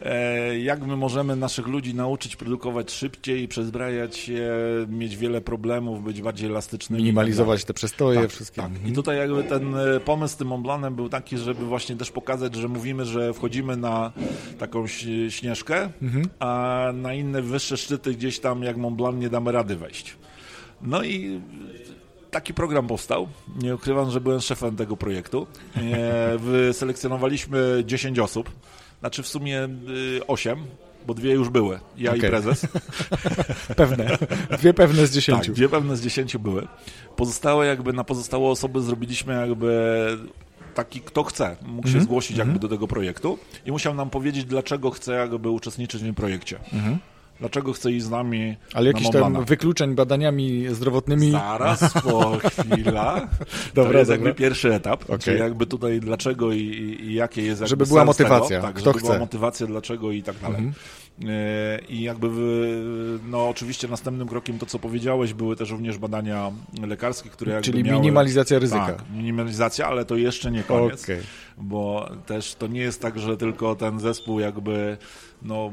E, jak my możemy naszych ludzi nauczyć produkować szybciej, przezbrajać się, mieć wiele problemów, być bardziej elastycznymi. i Minimalizować te przestoje, tak, wszystkie. tak. I Mhm. tutaj jakby ten e, pomysł z tym Montblanem był taki, żeby właśnie też pokazać, że mówimy, że wchodzimy na taką śnieżkę, Mhm. a na inne wyższe szczyty gdzieś tam jak Mont Blanc nie damy rady wejść. No i taki program powstał. Nie ukrywam, że byłem szefem tego projektu. E, Wyselekcjonowaliśmy 10 osób, znaczy w sumie 8, bo dwie już były, ja Okej. i prezes. <laughs> Pewne. Dwie pewne z dziesięciu. Tak, dwie pewne z dziesięciu były. Pozostałe jakby na pozostałe osoby zrobiliśmy jakby taki kto chce, mógł się Mhm, zgłosić jakby do tego projektu i musiał nam powiedzieć, dlaczego chce jakby uczestniczyć w tym projekcie. Mhm. Dlaczego chce iść z nami Ale Mont tam wykluczeń badaniami zdrowotnymi. Zaraz, po <laughs> chwila. Dobra, to jest dobra. jakby pierwszy etap, Okej. czyli jakby tutaj dlaczego i, i, jakie jest jakby Żeby była motywacja, Tego, tak, kto żeby była chce. motywacja, dlaczego i tak dalej. Mhm. E, I jakby, no oczywiście następnym krokiem to, co powiedziałeś, były też również badania lekarskie, które jakby Czyli miały... minimalizacja ryzyka. Tak, minimalizacja, ale to jeszcze nie koniec, Okej. bo też to nie jest tak, że tylko ten zespół jakby, no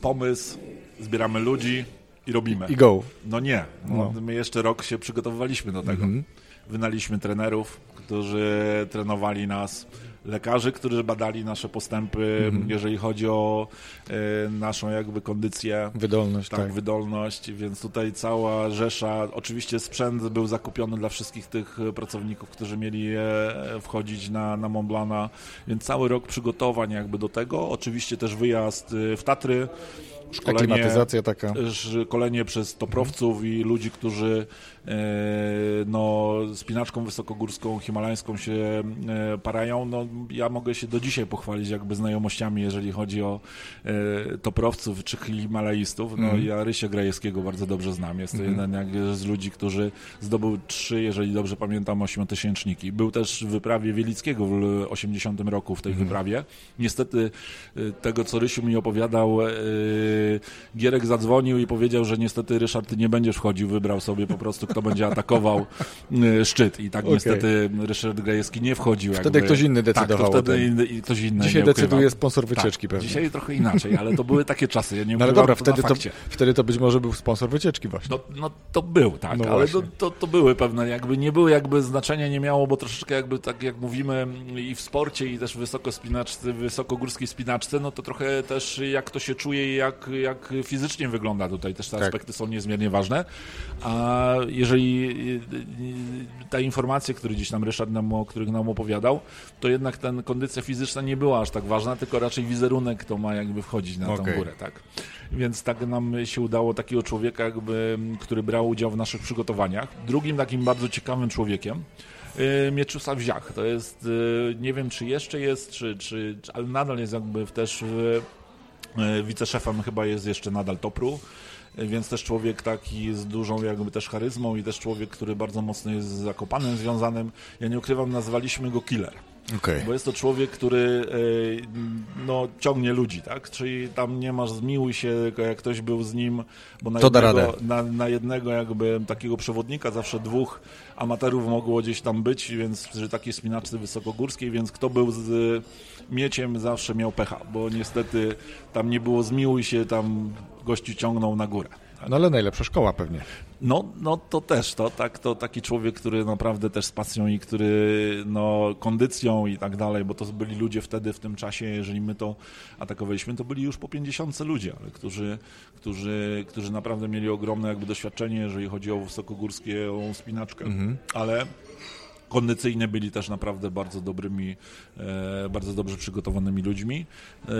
pomysł, zbieramy ludzi i robimy. I go. No nie, no, No. my jeszcze rok się przygotowywaliśmy do tego. Mhm. Wynaliśmy trenerów, którzy trenowali nas, lekarzy, którzy badali nasze postępy, Mhm. jeżeli chodzi o e, naszą jakby kondycję. Wydolność, Tak, tak. wydolność, więc tutaj cała rzesza, oczywiście sprzęt był zakupiony dla wszystkich tych pracowników, którzy mieli e, wchodzić na, na Mont Blanc'a, więc cały rok przygotowań jakby do tego, oczywiście też wyjazd e, w Tatry, szkolenie, taka. szkolenie przez toprowców i ludzi, którzy no, spinaczką wysokogórską, himalańską się e, parają. No, ja mogę się do dzisiaj pochwalić jakby znajomościami, jeżeli chodzi o e, toprowców czy himalaistów. No, Mhm. Ja Rysia Grajewskiego bardzo dobrze znam. Jest to Mhm. jeden jak z ludzi, którzy zdobył trzy, jeżeli dobrze pamiętam, ośmiotysięczniki. Był też w wyprawie Wielickiego w 80 roku w tej Mhm. wyprawie. Niestety tego, co Rysiu mi opowiadał, Gierek zadzwonił i powiedział, że niestety Ryszard, ty nie będziesz wchodził, wybrał sobie po prostu, kto będzie atakował y, szczyt. I tak Okej. niestety Ryszard Grajewski nie wchodził. Wtedy jakby. ktoś inny decydował Tak, to wtedy inny, ktoś inny. Dzisiaj decyduje sponsor wycieczki tak, pewnie. Dzisiaj trochę inaczej, ale to były takie czasy. Ja nie No ale dobra, to wtedy to, wtedy to być może był sponsor wycieczki właśnie. No, no to był, tak, No ale to, właśnie. to, to były pewne, jakby nie były jakby znaczenia nie miało, bo troszeczkę jakby tak jak mówimy i w sporcie i też w wysokospinaczce, wysokogórskiej spinaczce, no to trochę też jak to się czuje i jak, jak fizycznie wygląda tutaj, też te Tak. aspekty są niezmiernie ważne, a jeżeli y, y, ta informacja, który gdzieś tam Ryszard nam, o których nam opowiadał, to jednak ten kondycja fizyczna nie była aż tak ważna, tylko raczej wizerunek to ma jakby wchodzić na tą Okej. górę, tak. Więc tak nam się udało takiego człowieka, jakby, który brał udział w naszych przygotowaniach. Drugim takim bardzo ciekawym człowiekiem y, Mieczysław Ziach. To jest, y, nie wiem czy jeszcze jest, czy, czy, ale nadal jest jakby też y, y, wiceszefem chyba jest jeszcze nadal Topru. Więc też człowiek taki z dużą jakby też charyzmą i też człowiek, który bardzo mocno jest z Zakopanem związanym. Ja nie ukrywam, nazwaliśmy go Killer. Okej. Bo jest to człowiek, który e, no, ciągnie ludzi, tak? Czyli tam nie masz zmiłuj się, tylko jak ktoś był z nim, bo na To da jednego, na, na jednego jakby takiego przewodnika zawsze dwóch amatorów mogło gdzieś tam być, więc przy takiej spinaczce wysokogórskiej, więc kto był z mieciem zawsze miał pecha, bo niestety tam nie było zmiłuj się, tam gościu ciągnął na górę. No ale najlepsza szkoła pewnie. No, no to też to, tak, to taki człowiek, który naprawdę też z pasją i który no, kondycją i tak dalej, bo to byli ludzie wtedy w tym czasie, jeżeli my to atakowaliśmy, to byli już po 50 ludzie, ale którzy, którzy, którzy naprawdę mieli ogromne jakby doświadczenie, jeżeli chodzi o wysokogórską spinaczkę. Ale kondycyjnie byli też naprawdę bardzo dobrymi, e, bardzo dobrze przygotowanymi ludźmi. E,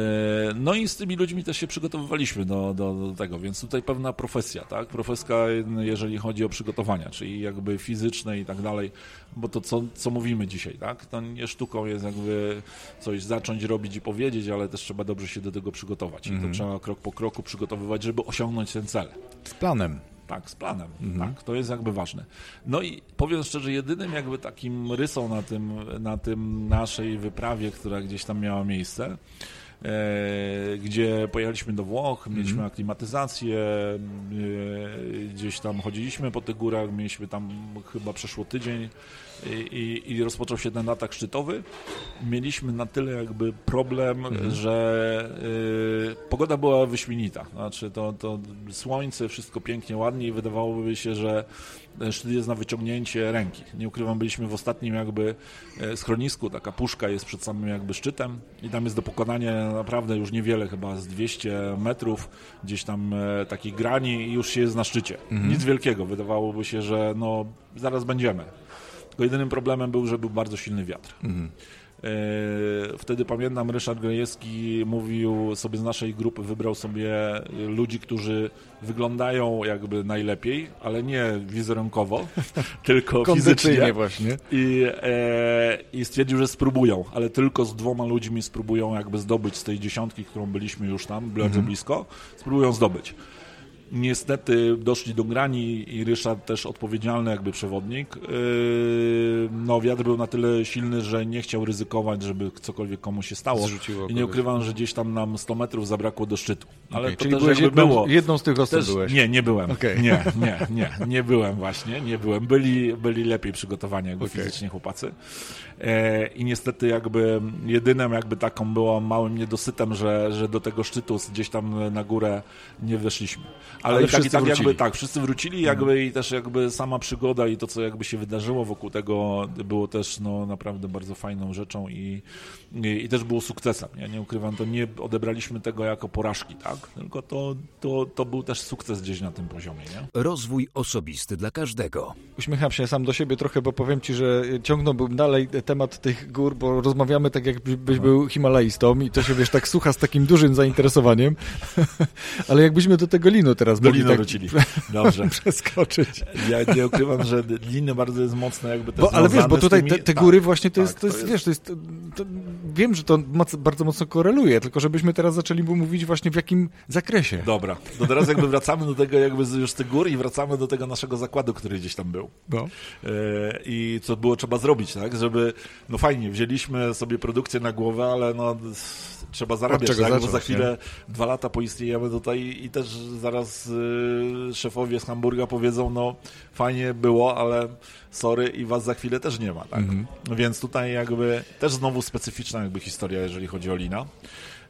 no i z tymi ludźmi też się przygotowywaliśmy do, do, do, tego, więc tutaj pewna profesja, tak? Profeska, jeżeli chodzi o przygotowania, czyli jakby fizyczne i tak dalej, bo to co, co mówimy dzisiaj, tak? To nie sztuką jest jakby coś zacząć robić i powiedzieć, ale też trzeba dobrze się do tego przygotować i to Mhm. trzeba krok po kroku przygotowywać, żeby osiągnąć ten cel. Z planem. Tak, z planem. Mhm. Tak, to jest jakby ważne. No i powiem szczerze, jedynym jakby takim rysą na tym, na tym naszej wyprawie, która gdzieś tam miała miejsce, gdzie pojechaliśmy do Włoch, mieliśmy Mhm. aklimatyzację, e, gdzieś tam chodziliśmy po tych górach, mieliśmy tam chyba przeszło tydzień i, i, i rozpoczął się ten atak szczytowy. Mieliśmy na tyle jakby problem, Mhm. że y, pogoda była wyśmienita. Znaczy to, to słońce, wszystko pięknie, ładnie i wydawałoby się, że szczyt jest na wyciągnięcie ręki. Nie ukrywam, byliśmy w ostatnim jakby e, schronisku, taka puszka jest przed samym jakby szczytem i tam jest do pokonania naprawdę już niewiele, chyba z 200 metrów, gdzieś tam e, takich grani i już się jest na szczycie. Nic wielkiego, wydawałoby się, że no zaraz będziemy. Tylko jedynym problemem był, że był bardzo silny wiatr. E, Wtedy pamiętam, Ryszard Grajewski mówił sobie z naszej grupy, wybrał sobie ludzi, którzy wyglądają jakby najlepiej, ale nie wizerunkowo, <laughs> tylko fizycznie. właśnie. I, e, I stwierdził, że spróbują, ale tylko z dwoma ludźmi spróbują jakby zdobyć z tej dziesiątki, którą byliśmy już tam, bardzo blisko, spróbują zdobyć. Niestety doszli do grani i Ryszard też odpowiedzialny jakby przewodnik. Yy, no wiatr był na tyle silny, że nie chciał ryzykować, żeby cokolwiek komuś się stało. Zrzuciło I nie kogoś. ukrywam, że gdzieś tam nam 100 metrów zabrakło do szczytu. Ale Okej, to Czyli też byłeś jakby jedną, było. jedną z tych osób Też, byłeś. nie, nie byłem. Okej. Nie, nie, nie, nie byłem właśnie, nie byłem. Byli, byli lepiej przygotowani jakby Okej. fizycznie chłopacy. E, I niestety jakby jedynym jakby taką było małym niedosytem, że, że do tego szczytu gdzieś tam na górę nie weszliśmy. Ale, Ale i tak, i tak jakby tak, wszyscy wrócili jakby i też jakby sama przygoda i to, co jakby się wydarzyło wokół tego było też no naprawdę bardzo fajną rzeczą i, i, i też było sukcesem. Ja nie ukrywam, to nie odebraliśmy tego jako porażki, tak? Tylko to, to, to był też sukces gdzieś na tym poziomie, nie? Rozwój osobisty dla każdego. Uśmiecham się sam do siebie trochę, bo powiem ci, że ciągnąłbym dalej temat tych gór, bo rozmawiamy tak, jakbyś był himalaistą i to się, wiesz, tak słucha z takim dużym zainteresowaniem, <laughs> ale jakbyśmy do tego linu teraz Do liny tak wrócili. <laughs> Dobrze. przeskoczyć. Ja nie ukrywam, że liny bardzo jest mocne jakby też Bo, ale wiesz, bo tutaj tymi- te, te tak, góry właśnie to, tak, jest, to jest, wiesz, to jest, to, wiem, że to moc, bardzo mocno koreluje, tylko żebyśmy teraz zaczęli mówić właśnie w jakim zakresie. Dobra, to teraz jakby wracamy do tego jakby z- już z tych gór i wracamy do tego naszego zakładu, który gdzieś tam był. No. E, I co było trzeba zrobić, tak? Żeby, no fajnie, wzięliśmy sobie produkcję na głowę, ale no trzeba zarabiać, tak? Bo zacząć, za chwilę dwa lata poistniejemy tutaj i też zaraz y, szefowie z Hamburga powiedzą, no fajnie było, ale sorry i was za chwilę też nie ma, tak? Więc tutaj jakby też znowu specyficzna jakby historia, jeżeli chodzi o Lina.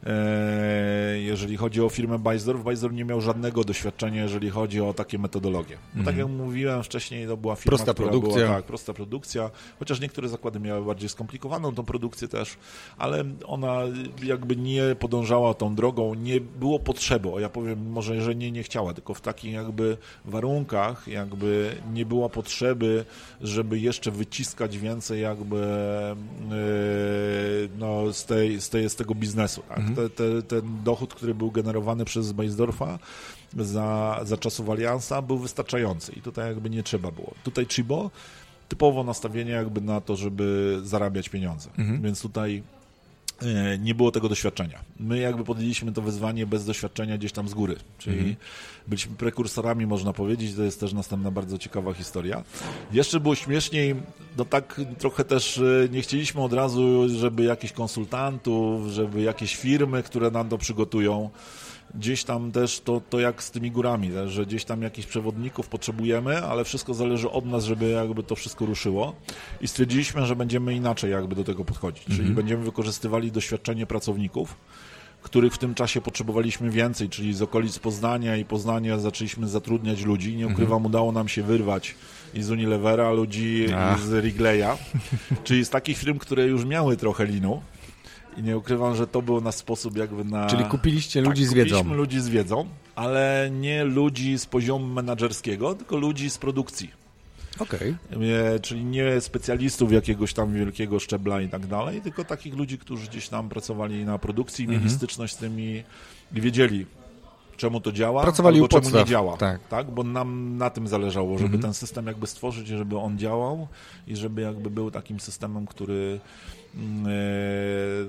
E, Jeżeli chodzi o firmę Bajzdorf, Bajzdorf nie miał żadnego doświadczenia, jeżeli chodzi o takie metodologie. Bo tak jak mówiłem wcześniej, to była firma, Prosta produkcja. była tak, prosta produkcja, chociaż niektóre zakłady miały bardziej skomplikowaną tą produkcję też, ale ona jakby nie podążała tą drogą, nie było potrzeby, o ja powiem może, że nie, nie chciała, tylko w takich jakby warunkach jakby nie było potrzeby, żeby jeszcze wyciskać więcej jakby yy, no, z, tej, z, tej, z tego biznesu. Tak? Te, te, ten dochód, który był generowany przez Beisdorfa za, za czasów Aliansa był wystarczający i tutaj jakby nie trzeba było. Tutaj Chibo typowo nastawienie jakby na to, żeby zarabiać pieniądze. Więc tutaj nie było tego doświadczenia. My jakby podjęliśmy to wyzwanie bez doświadczenia gdzieś tam z góry, czyli byliśmy prekursorami, można powiedzieć, to jest też następna bardzo ciekawa historia. Jeszcze było śmieszniej, no tak trochę też e, nie chcieliśmy od razu, żeby jakichś konsultantów, żeby jakieś firmy, które nam to przygotują, gdzieś tam też to, to jak z tymi górami, że gdzieś tam jakichś przewodników potrzebujemy, ale wszystko zależy od nas, żeby jakby to wszystko ruszyło i stwierdziliśmy, że będziemy inaczej jakby do tego podchodzić, czyli będziemy wykorzystywali doświadczenie pracowników, których w tym czasie potrzebowaliśmy więcej, czyli z okolic Poznania i Poznania zaczęliśmy zatrudniać ludzi. Nie ukrywam, udało nam się wyrwać i z Unilevera ludzi Ach. z Wrigleya, czyli z takich firm, które już miały trochę linu. I nie ukrywam, że to był nasz sposób jakby na... Czyli kupiliście Tak, ludzi z wiedzą. Kupiliśmy ludzi z wiedzą, ale nie ludzi z poziomu menedżerskiego, tylko ludzi z produkcji. Okej. E, Czyli nie specjalistów jakiegoś tam wielkiego szczebla i tak dalej, tylko takich ludzi, którzy gdzieś tam pracowali na produkcji, mieli Mhm. styczność z tymi i wiedzieli, czemu to działa, Pracowali albo czemu podstaw, nie działa. tak. Bo nam na tym zależało, żeby Mhm. ten system jakby stworzyć, żeby on działał i żeby jakby był takim systemem, który mm, e,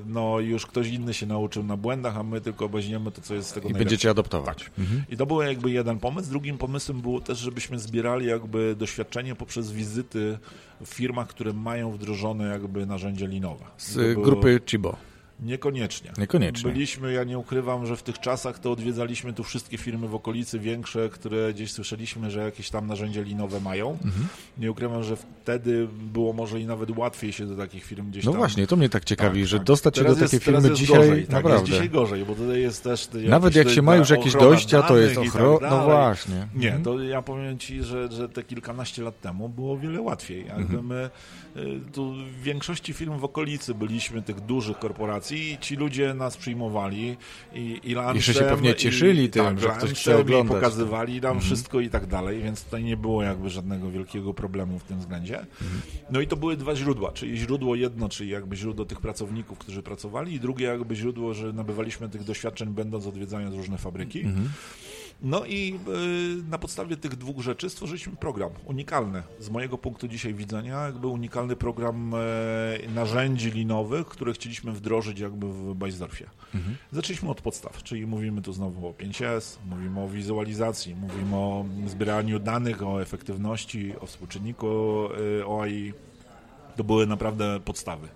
no już ktoś inny się nauczył na błędach, a my tylko weźmiemy to, co jest z tego I najlepsze. będziecie adoptować. Tak. Mhm. I to był jakby jeden pomysł. Drugim pomysłem było też, żebyśmy zbierali jakby doświadczenie poprzez wizyty w firmach, które mają wdrożone jakby narzędzie linowe. Z było- grupy Chibo. Niekoniecznie. Niekoniecznie. Byliśmy, ja nie ukrywam, że w tych czasach to odwiedzaliśmy tu wszystkie firmy w okolicy większe, które gdzieś słyszeliśmy, że jakieś tam narzędzia linowe mają. Mhm. Nie ukrywam, że wtedy było może i nawet łatwiej się do takich firm gdzieś No tam... właśnie, to mnie tak ciekawi, Tak, że tak. dostać się do Teraz takiej teraz firmy dzisiaj gorzej, tak, naprawdę. Jest dzisiaj gorzej, bo tutaj jest też... te Nawet jak się ma już jakieś ochrona dojścia, to jest tak No dalej. właśnie. Nie, Mhm. to ja powiem Ci, że, że te kilkanaście lat temu było wiele łatwiej. Jakby Mhm. my y, tu w większości firm w okolicy byliśmy tych dużych korporacji i ci ludzie nas przyjmowali i, i lunchem, Jeszcze się pewnie i- cieszyli tym, tak, że ktoś chce oglądać. I pokazywali nam Mhm. wszystko i tak dalej, więc tutaj nie było jakby żadnego wielkiego problemu w tym względzie. Mhm. No i to były dwa źródła, czyli źródło jedno, czyli jakby źródło tych pracowników, którzy pracowali i drugie jakby źródło, że nabywaliśmy tych doświadczeń będąc odwiedzając różne fabryki. Mhm. No i y, na podstawie tych dwóch rzeczy stworzyliśmy program unikalny. Z mojego punktu dzisiaj widzenia, jakby unikalny program e, narzędzi linowych, które chcieliśmy wdrożyć jakby w Bajsdorfie. Mhm. Zaczęliśmy od podstaw, czyli mówimy tu znowu o 5S, mówimy o wizualizacji, mówimy o zbieraniu danych, o efektywności, o współczynniku y, OAI. To były naprawdę podstawy.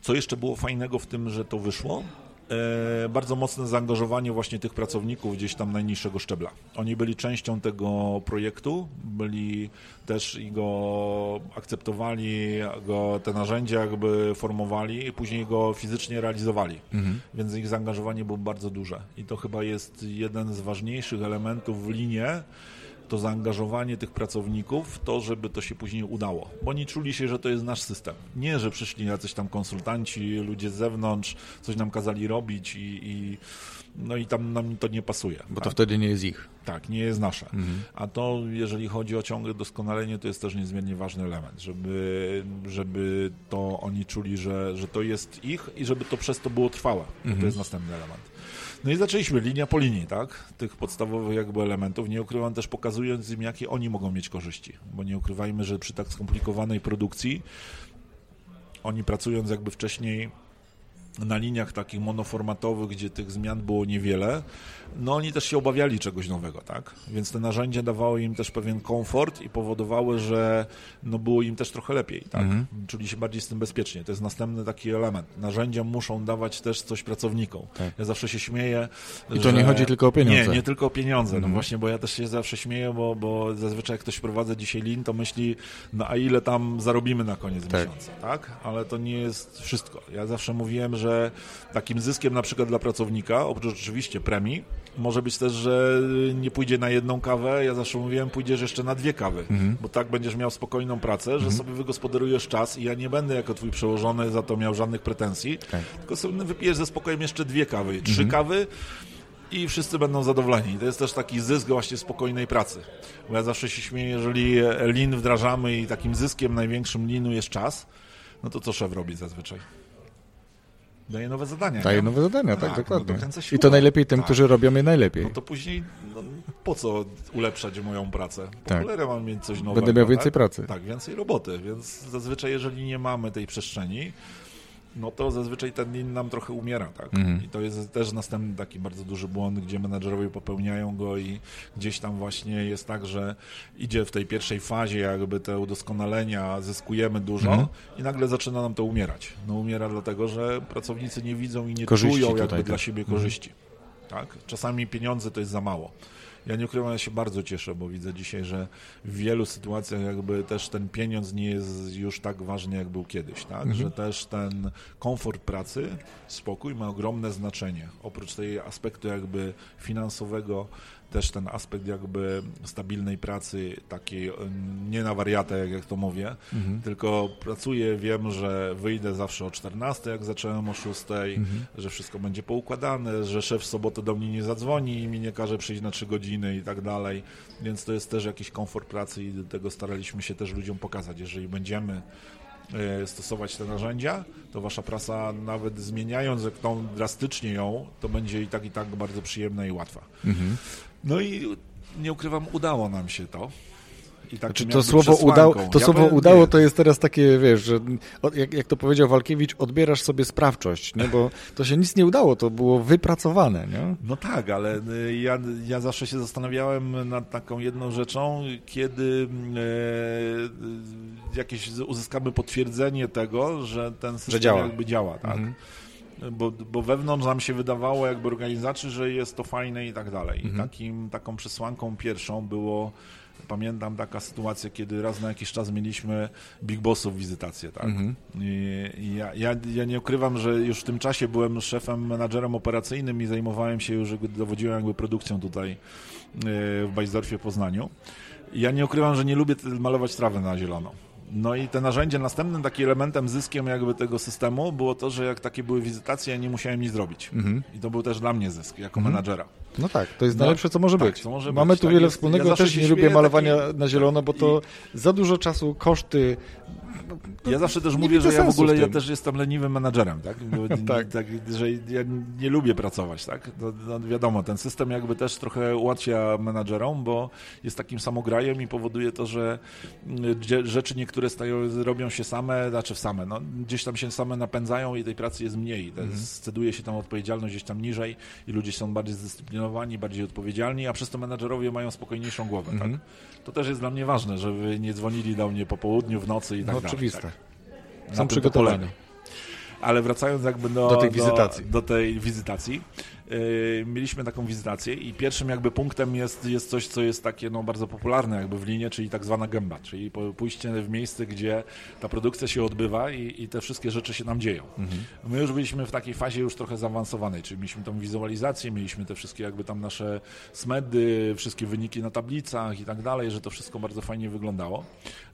Co jeszcze było fajnego w tym, że to wyszło? E, bardzo mocne zaangażowanie właśnie tych pracowników gdzieś tam najniższego szczebla. Oni byli częścią tego projektu, byli też i go akceptowali, go te narzędzia jakby formowali i później go fizycznie realizowali. Mhm. Więc ich zaangażowanie było bardzo duże. I to chyba jest jeden z ważniejszych elementów w linie, to zaangażowanie tych pracowników w to, żeby to się później udało. Bo oni czuli się, że to jest nasz system. Nie, że przyszli jacyś tam konsultanci, ludzie z zewnątrz, coś nam kazali robić i, i no i tam nam to nie pasuje. Bo to tak? wtedy nie jest ich. tak, nie jest nasze. Mhm. A to, jeżeli chodzi o ciągłe doskonalenie, to jest też niezmiernie ważny element, żeby, żeby to oni czuli, że, że to jest ich i żeby to przez to było trwałe. Mhm. To jest następny element. No i zaczęliśmy linia po linii, tak? Tych podstawowych jakby elementów. Nie ukrywam też pokazując im, jakie oni mogą mieć korzyści. Bo nie ukrywajmy, że przy tak skomplikowanej produkcji oni pracując jakby wcześniej na liniach takich monoformatowych, gdzie tych zmian było niewiele, no oni też się obawiali czegoś nowego, tak? Więc te narzędzia dawały im też pewien komfort i powodowały, że no było im też trochę lepiej, tak? Mhm. Czuli się bardziej z tym bezpiecznie. To jest następny taki element. Narzędzia muszą dawać też coś pracownikom. Tak. Ja zawsze się śmieję, I to nie chodzi tylko o pieniądze. Nie, nie tylko o pieniądze. No Mhm. właśnie, bo ja też się zawsze śmieję, bo, bo zazwyczaj jak ktoś prowadza dzisiaj lin, to myśli, no a ile tam zarobimy na koniec Tak. miesiąca, tak? Ale to nie jest wszystko. Ja zawsze mówiłem, że takim zyskiem na przykład dla pracownika, oprócz oczywiście premii, może być też, że nie pójdzie na jedną kawę, ja zawsze mówiłem, pójdziesz jeszcze na dwie kawy, Mhm. bo tak będziesz miał spokojną pracę, że sobie wygospodarujesz czas i ja nie będę jako twój przełożony za to miał żadnych pretensji, Tak. tylko sobie wypijesz ze spokojem jeszcze dwie kawy, trzy Mhm. kawy i wszyscy będą zadowoleni. To jest też taki zysk właśnie spokojnej pracy. Bo ja zawsze się śmieję, jeżeli lin wdrażamy i takim zyskiem największym linu jest czas, no to co szef robi zazwyczaj? Daje nowe zadania. Daje nie? nowe zadania, tak, Tak, no dokładnie. dokręca I to najlepiej tym, Tak. którzy robią je najlepiej. No to później no, po co ulepszać moją pracę? Po Tak. cholerę mam mieć coś nowego. Będę miał więcej tak? pracy. Tak, więcej roboty, więc zazwyczaj jeżeli nie mamy tej przestrzeni, no to zazwyczaj ten lin nam trochę umiera, tak? Mhm. I to jest też następny taki bardzo duży błąd, gdzie menadżerowie popełniają go i gdzieś tam właśnie jest tak, że idzie w tej pierwszej fazie jakby te udoskonalenia, zyskujemy dużo Mhm. i nagle zaczyna nam to umierać. No umiera dlatego, że pracownicy nie widzą i nie Korzyści czują tutaj jakby dla też. siebie Mhm. korzyści. Tak? Czasami pieniądze to jest za mało. Ja nie ukrywam, ja się bardzo cieszę, bo widzę dzisiaj, że w wielu sytuacjach jakby też ten pieniądz nie jest już tak ważny, jak był kiedyś, tak? Mhm. Że też ten komfort pracy, spokój ma ogromne znaczenie. Oprócz tej aspektu jakby finansowego, też ten aspekt jakby stabilnej pracy, takiej em, nie na wariatę, jak, to mówię, Mhm. tylko pracuję, wiem, że wyjdę zawsze o 14, jak zacząłem o 6, Mhm. że wszystko będzie poukładane, że szef w sobotę do mnie nie zadzwoni i mi nie każe przyjść na 3 godziny i tak dalej, więc to jest też jakiś komfort pracy i do tego staraliśmy się też ludziom pokazać. Jeżeli będziemy e, stosować te narzędzia, to wasza praca nawet zmieniając tą drastycznie ją, to będzie i tak i tak bardzo przyjemna i łatwa. Mhm. No i nie ukrywam, udało nam się to. I znaczy, to słowo, udało, to ja słowo udało to jest teraz takie, wiesz, że jak, jak to powiedział Walkiewicz, odbierasz sobie sprawczość, nie? bo to się nic nie udało, to było wypracowane. Nie? No tak, ale y, ja, ja zawsze się zastanawiałem nad taką jedną rzeczą, kiedy e, jakieś uzyskamy potwierdzenie tego, że ten system że działa. jakby działa. Tak? Mhm bo, bo wewnątrz nam się wydawało jakby organizacji, że jest to fajne i tak dalej. Mhm. Takim, taką przesłanką pierwszą było Pamiętam taka sytuacja, kiedy raz na jakiś czas mieliśmy Big Bossów wizytację, tak? Mhm. I ja, ja, ja, nie ukrywam, że już w tym czasie byłem szefem, menadżerem operacyjnym i zajmowałem się już, dowodziłem jakby produkcją tutaj e, w Bajzdorfie Poznaniu. Ja nie ukrywam, że nie lubię malować trawę na zielono. No i te narzędzie, następnym takim elementem, zyskiem jakby tego systemu było to, że jak takie były wizytacje, ja nie musiałem nic zrobić. Mhm. I to był też dla mnie zysk, jako mhm. menadżera. No tak, to jest no, najlepsze, co może tak, być. Co może Mamy być, tu tak wiele jest. wspólnego, ja też nie lubię malowania taki... na zielono, bo to I... za dużo czasu, koszty, ja zawsze też mówię, że ja w ogóle ja też jestem leniwym menadżerem, tak? <laughs> tak. tak. Że ja nie lubię pracować, tak? No, no wiadomo, ten system jakby też trochę ułatwia menadżerom, bo jest takim samograjem i powoduje to, że mm, rzeczy niektóre stają, robią się same, znaczy same, no, gdzieś tam się same napędzają i tej pracy jest mniej. Mhm. Sceduje się tam odpowiedzialność gdzieś tam niżej i ludzie są bardziej zdyscyplinowani, bardziej odpowiedzialni, a przez to menadżerowie mają spokojniejszą głowę, tak? mhm. tak? To też jest dla mnie ważne, żeby nie dzwonili do mnie po południu, w nocy i tak no, dalej. Oczywiste. Tak. Są przygotowani. Ale wracając jakby do, do tej wizytacji. Do, do tej wizytacji mieliśmy taką wizytację i pierwszym jakby punktem jest, jest coś, co jest takie no, bardzo popularne jakby w linie, czyli tak zwana gęba, czyli pójście w miejsce, gdzie ta produkcja się odbywa i, i te wszystkie rzeczy się nam dzieją. Mhm. My już byliśmy w takiej fazie już trochę zaawansowanej, czyli mieliśmy tą wizualizację, mieliśmy te wszystkie jakby tam nasze smedy, wszystkie wyniki na tablicach i tak dalej, że to wszystko bardzo fajnie wyglądało,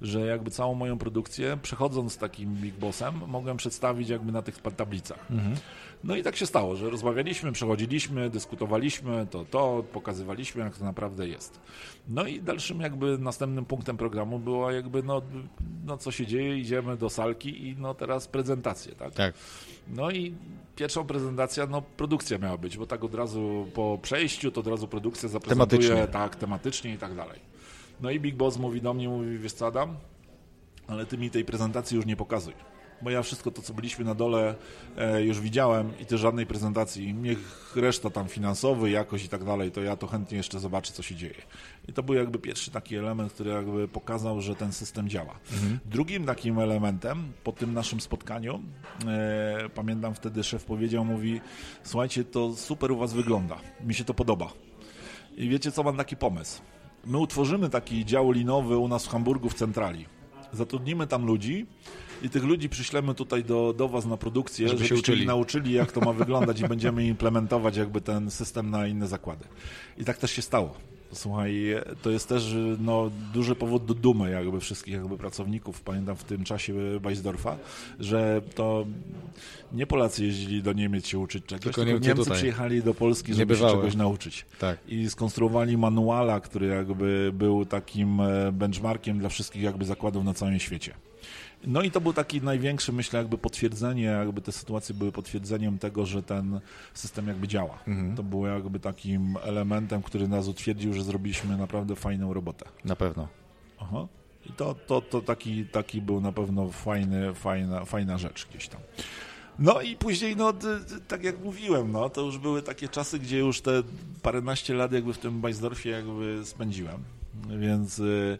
że jakby całą moją produkcję, przechodząc z takim Big Bossem, mogłem przedstawić jakby na tych tablicach. Mhm. No i tak się stało, że rozmawialiśmy, przechodziliśmy, dyskutowaliśmy to, to, pokazywaliśmy, jak to naprawdę jest. No i dalszym jakby następnym punktem programu było jakby, no, no co się dzieje, idziemy do salki i no teraz prezentację, tak? Tak. No i pierwszą prezentacja, no produkcja miała być, bo tak od razu po przejściu to od razu produkcja zaprezentuje, tematycznie. tak, tematycznie i tak dalej. No i Big Boss mówi do mnie, mówi, wiesz co Adam, ale ty mi tej prezentacji już nie pokazuj bo ja wszystko to, co byliśmy na dole e, już widziałem i też żadnej prezentacji. Niech reszta tam finansowy, jakość i tak dalej, to ja to chętnie jeszcze zobaczę, co się dzieje. I to był jakby pierwszy taki element, który jakby pokazał, że ten system działa. Mhm. Drugim takim elementem po tym naszym spotkaniu, e, pamiętam wtedy szef powiedział, mówi, słuchajcie, to super u was wygląda, mi się to podoba. I wiecie co, mam taki pomysł. My utworzymy taki dział linowy u nas w Hamburgu w centrali. Zatrudnimy tam ludzi, i tych ludzi przyślemy tutaj do, do Was na produkcję, żeby żebyście się uczyli. nauczyli, jak to ma <laughs> wyglądać i będziemy implementować jakby ten system na inne zakłady. I tak też się stało. Słuchaj, to jest też no, duży powód do dumy jakby wszystkich jakby pracowników, pamiętam w tym czasie Weisdorfa, że to nie Polacy jeździli do Niemiec się uczyć czegoś, tylko, tylko Niemcy tutaj. przyjechali do Polski, żeby się czegoś nauczyć. Tak. I skonstruowali manuala, który jakby był takim e, benchmarkiem dla wszystkich jakby zakładów na całym świecie. No i to był taki największy, myślę, jakby potwierdzenie, jakby te sytuacje były potwierdzeniem tego, że ten system jakby działa. Mhm. To było jakby takim elementem, który nas utwierdził, że zrobiliśmy naprawdę fajną robotę. Na pewno. Aha. I to, to, to taki, taki był na pewno fajny, fajna, fajna rzecz gdzieś tam. No i później, no tak jak mówiłem, no to już były takie czasy, gdzie już te paręnaście lat jakby w tym Bajsdorfie jakby spędziłem, więc... Y,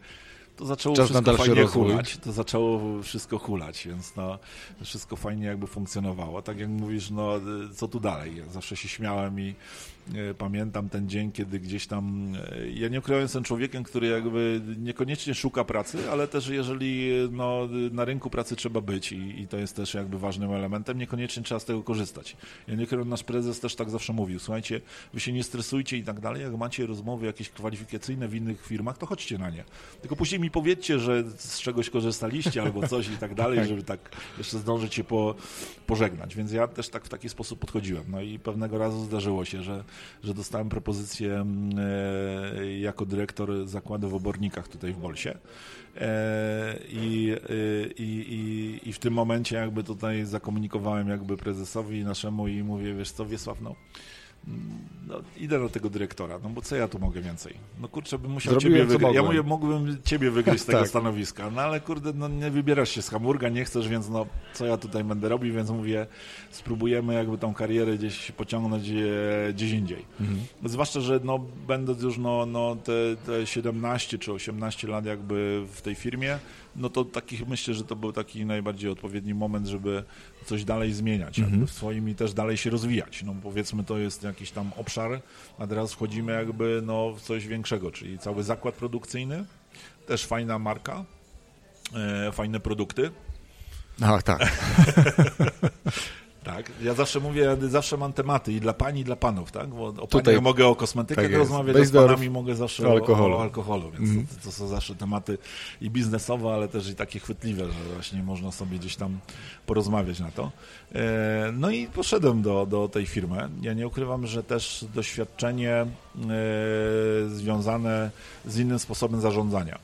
to zaczęło Czas wszystko fajnie rozwój. hulać, to zaczęło wszystko hulać, więc no, wszystko fajnie jakby funkcjonowało. Tak jak mówisz, no co tu dalej? Ja zawsze się śmiałem i pamiętam ten dzień, kiedy gdzieś tam, e, ja nie ukrywam, jestem człowiekiem, który jakby niekoniecznie szuka pracy, ale też jeżeli no, na rynku pracy trzeba być i, i to jest też jakby ważnym elementem, niekoniecznie trzeba z tego korzystać. Ja nie ukrywam, nasz prezes też tak zawsze mówił, słuchajcie, wy się nie stresujcie i tak dalej, jak macie rozmowy jakieś kwalifikacyjne w innych firmach, to chodźcie na nie. Tylko później mi powiedzcie, że z czegoś korzystaliście albo coś i tak dalej, żeby tak jeszcze zdążyć się po, pożegnać. Więc ja też tak w taki sposób podchodziłem. No i pewnego razu zdarzyło się, że że dostałem propozycję mm, e, jako dyrektor zakładu w Obornikach tutaj w Bolsie. E, I, i, i, I w tym momencie jakby tutaj zakomunikowałem jakby prezesowi naszemu i mówię, wiesz co, Wiesław, no no, idę do tego dyrektora, no bo co ja tu mogę więcej? No kurczę, bym musiał Zrobiłem, ciebie co wygrać. Ja mówię, mógłbym ciebie wygrać z <laughs> tego Tak. stanowiska, no ale kurde, no nie wybierasz się z Hamburga, nie chcesz, więc no co ja tutaj będę robił, więc mówię, spróbujemy jakby tą karierę gdzieś pociągnąć e, gdzieś indziej. Mhm. Zwłaszcza, że no będąc już no, no te, te 17 czy 18 lat jakby w tej firmie, no to takich myślę, że to był taki najbardziej odpowiedni moment, żeby coś dalej zmieniać, Mhm. w swoim i też dalej się rozwijać. No powiedzmy to jest jakiś tam obszar, a teraz wchodzimy jakby no w coś większego, czyli cały zakład produkcyjny, też fajna marka, e, fajne produkty. Ach, tak. <laughs> Tak, ja zawsze mówię, zawsze mam tematy i dla pani, i dla panów, tak? Bo o Tutaj- mogę o kosmetykach tak rozmawiać, a z panami mogę zawsze o alkoholu. o, alkoholu, więc Mhm. to, to są zawsze tematy i biznesowe, ale też i takie chwytliwe, że właśnie można sobie gdzieś tam porozmawiać na to. E, no i poszedłem do, do tej firmy. Ja nie ukrywam, że też doświadczenie e, związane z innym sposobem zarządzania.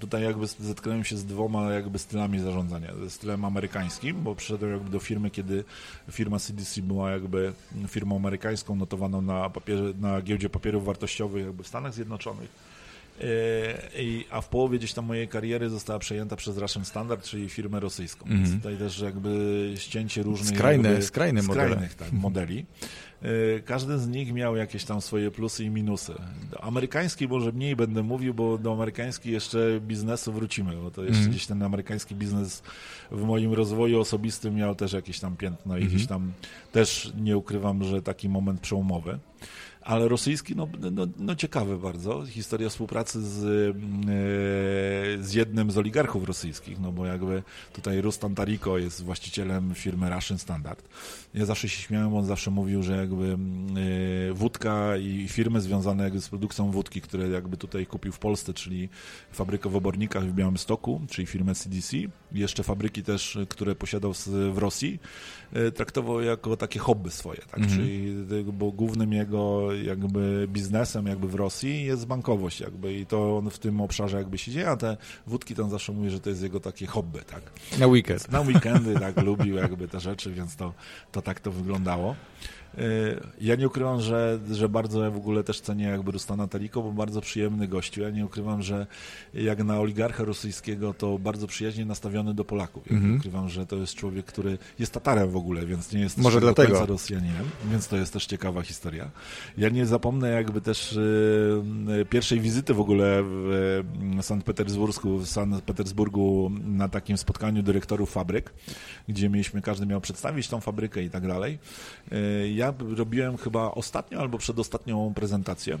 Tutaj jakby zetknąłem się z dwoma jakby stylami zarządzania. Ze stylem amerykańskim, bo przyszedłem jakby do firmy, kiedy firma CDC była jakby firmą amerykańską notowaną na, papierze, na giełdzie papierów wartościowych jakby w Stanach Zjednoczonych. E, I, a w połowie gdzieś tam mojej kariery została przejęta przez Russian Standard, czyli firmę rosyjską. Więc Mhm. tutaj też jakby ścięcie różnych Skrajne- jakby, skrajne skrajnych tak, modeli. E, Każdy z nich miał jakieś tam swoje plusy i minusy. Do amerykańskiej może mniej będę mówił, bo do amerykańskiej jeszcze biznesu wrócimy, bo to jeszcze Mhm. gdzieś ten amerykański biznes w moim rozwoju osobistym miał też jakieś tam piętno i Mhm. gdzieś tam też nie ukrywam, że taki moment przełomowy. Ale rosyjski, no, no, no ciekawy bardzo. Historia współpracy z, e, z jednym z oligarchów rosyjskich, no bo jakby tutaj Rustan Tariko jest właścicielem firmy Russian Standard. Ja zawsze się śmiałem, on zawsze mówił, że jakby e, wódka i firmy związane z produkcją wódki, które jakby tutaj kupił w Polsce, czyli fabrykę w Obornikach w Białymstoku, czyli firmę CDC, jeszcze fabryki też, które posiadał w Rosji, e, traktował jako takie hobby swoje, tak? Mhm. Czyli bo głównym jego jakby biznesem jakby w Rosji jest bankowość jakby i to on w tym obszarze jakby się dzieje, a te wódki on zawsze mówi, że to jest jego takie hobby, tak? Na weekend. Na weekendy tak lubił jakby te rzeczy, więc to, to tak to wyglądało. Y, Ja nie ukrywam, że, że bardzo ja w ogóle też cenię jakby Rustana Taliko, bo bardzo przyjemny gościu. Ja nie ukrywam, że jak na oligarcha rosyjskiego, to bardzo przyjaźnie nastawiony do Polaków. Ja nie Mhm. ukrywam, że to jest człowiek, który jest Tatarem w ogóle, więc nie jest Może dlatego. końca Rosjaninem, więc to jest też ciekawa historia. Ja nie zapomnę jakby też y, y, pierwszej wizyty w ogóle w Sankt Petersburgu, w Sankt Petersburgu na takim spotkaniu dyrektorów fabryk, gdzie mieliśmy, każdy miał przedstawić tą fabrykę i tak dalej. Ja robiłem chyba ostatnią albo przedostatnią prezentację.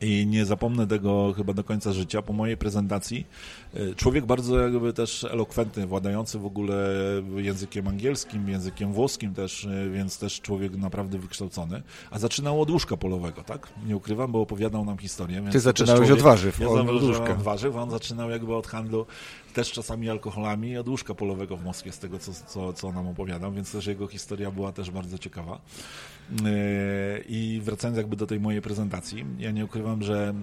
I nie zapomnę tego chyba do końca życia. Po mojej prezentacji e, człowiek bardzo jakby też elokwentny, władający w ogóle językiem angielskim, językiem włoskim też, e, więc też człowiek naprawdę wykształcony. A zaczynał od łóżka polowego, tak? Nie ukrywam, bo opowiadał nam historię. Ty zaczynałeś człowiek- od warzyw, Ja od warzyw, a on zaczynał jakby od handlu też czasami alkoholami od łóżka polowego w Moskwie, z tego co, co, co nam opowiadał, więc też jego historia była też bardzo ciekawa. Yy, I wracając jakby do tej mojej prezentacji, ja nie ukrywam, że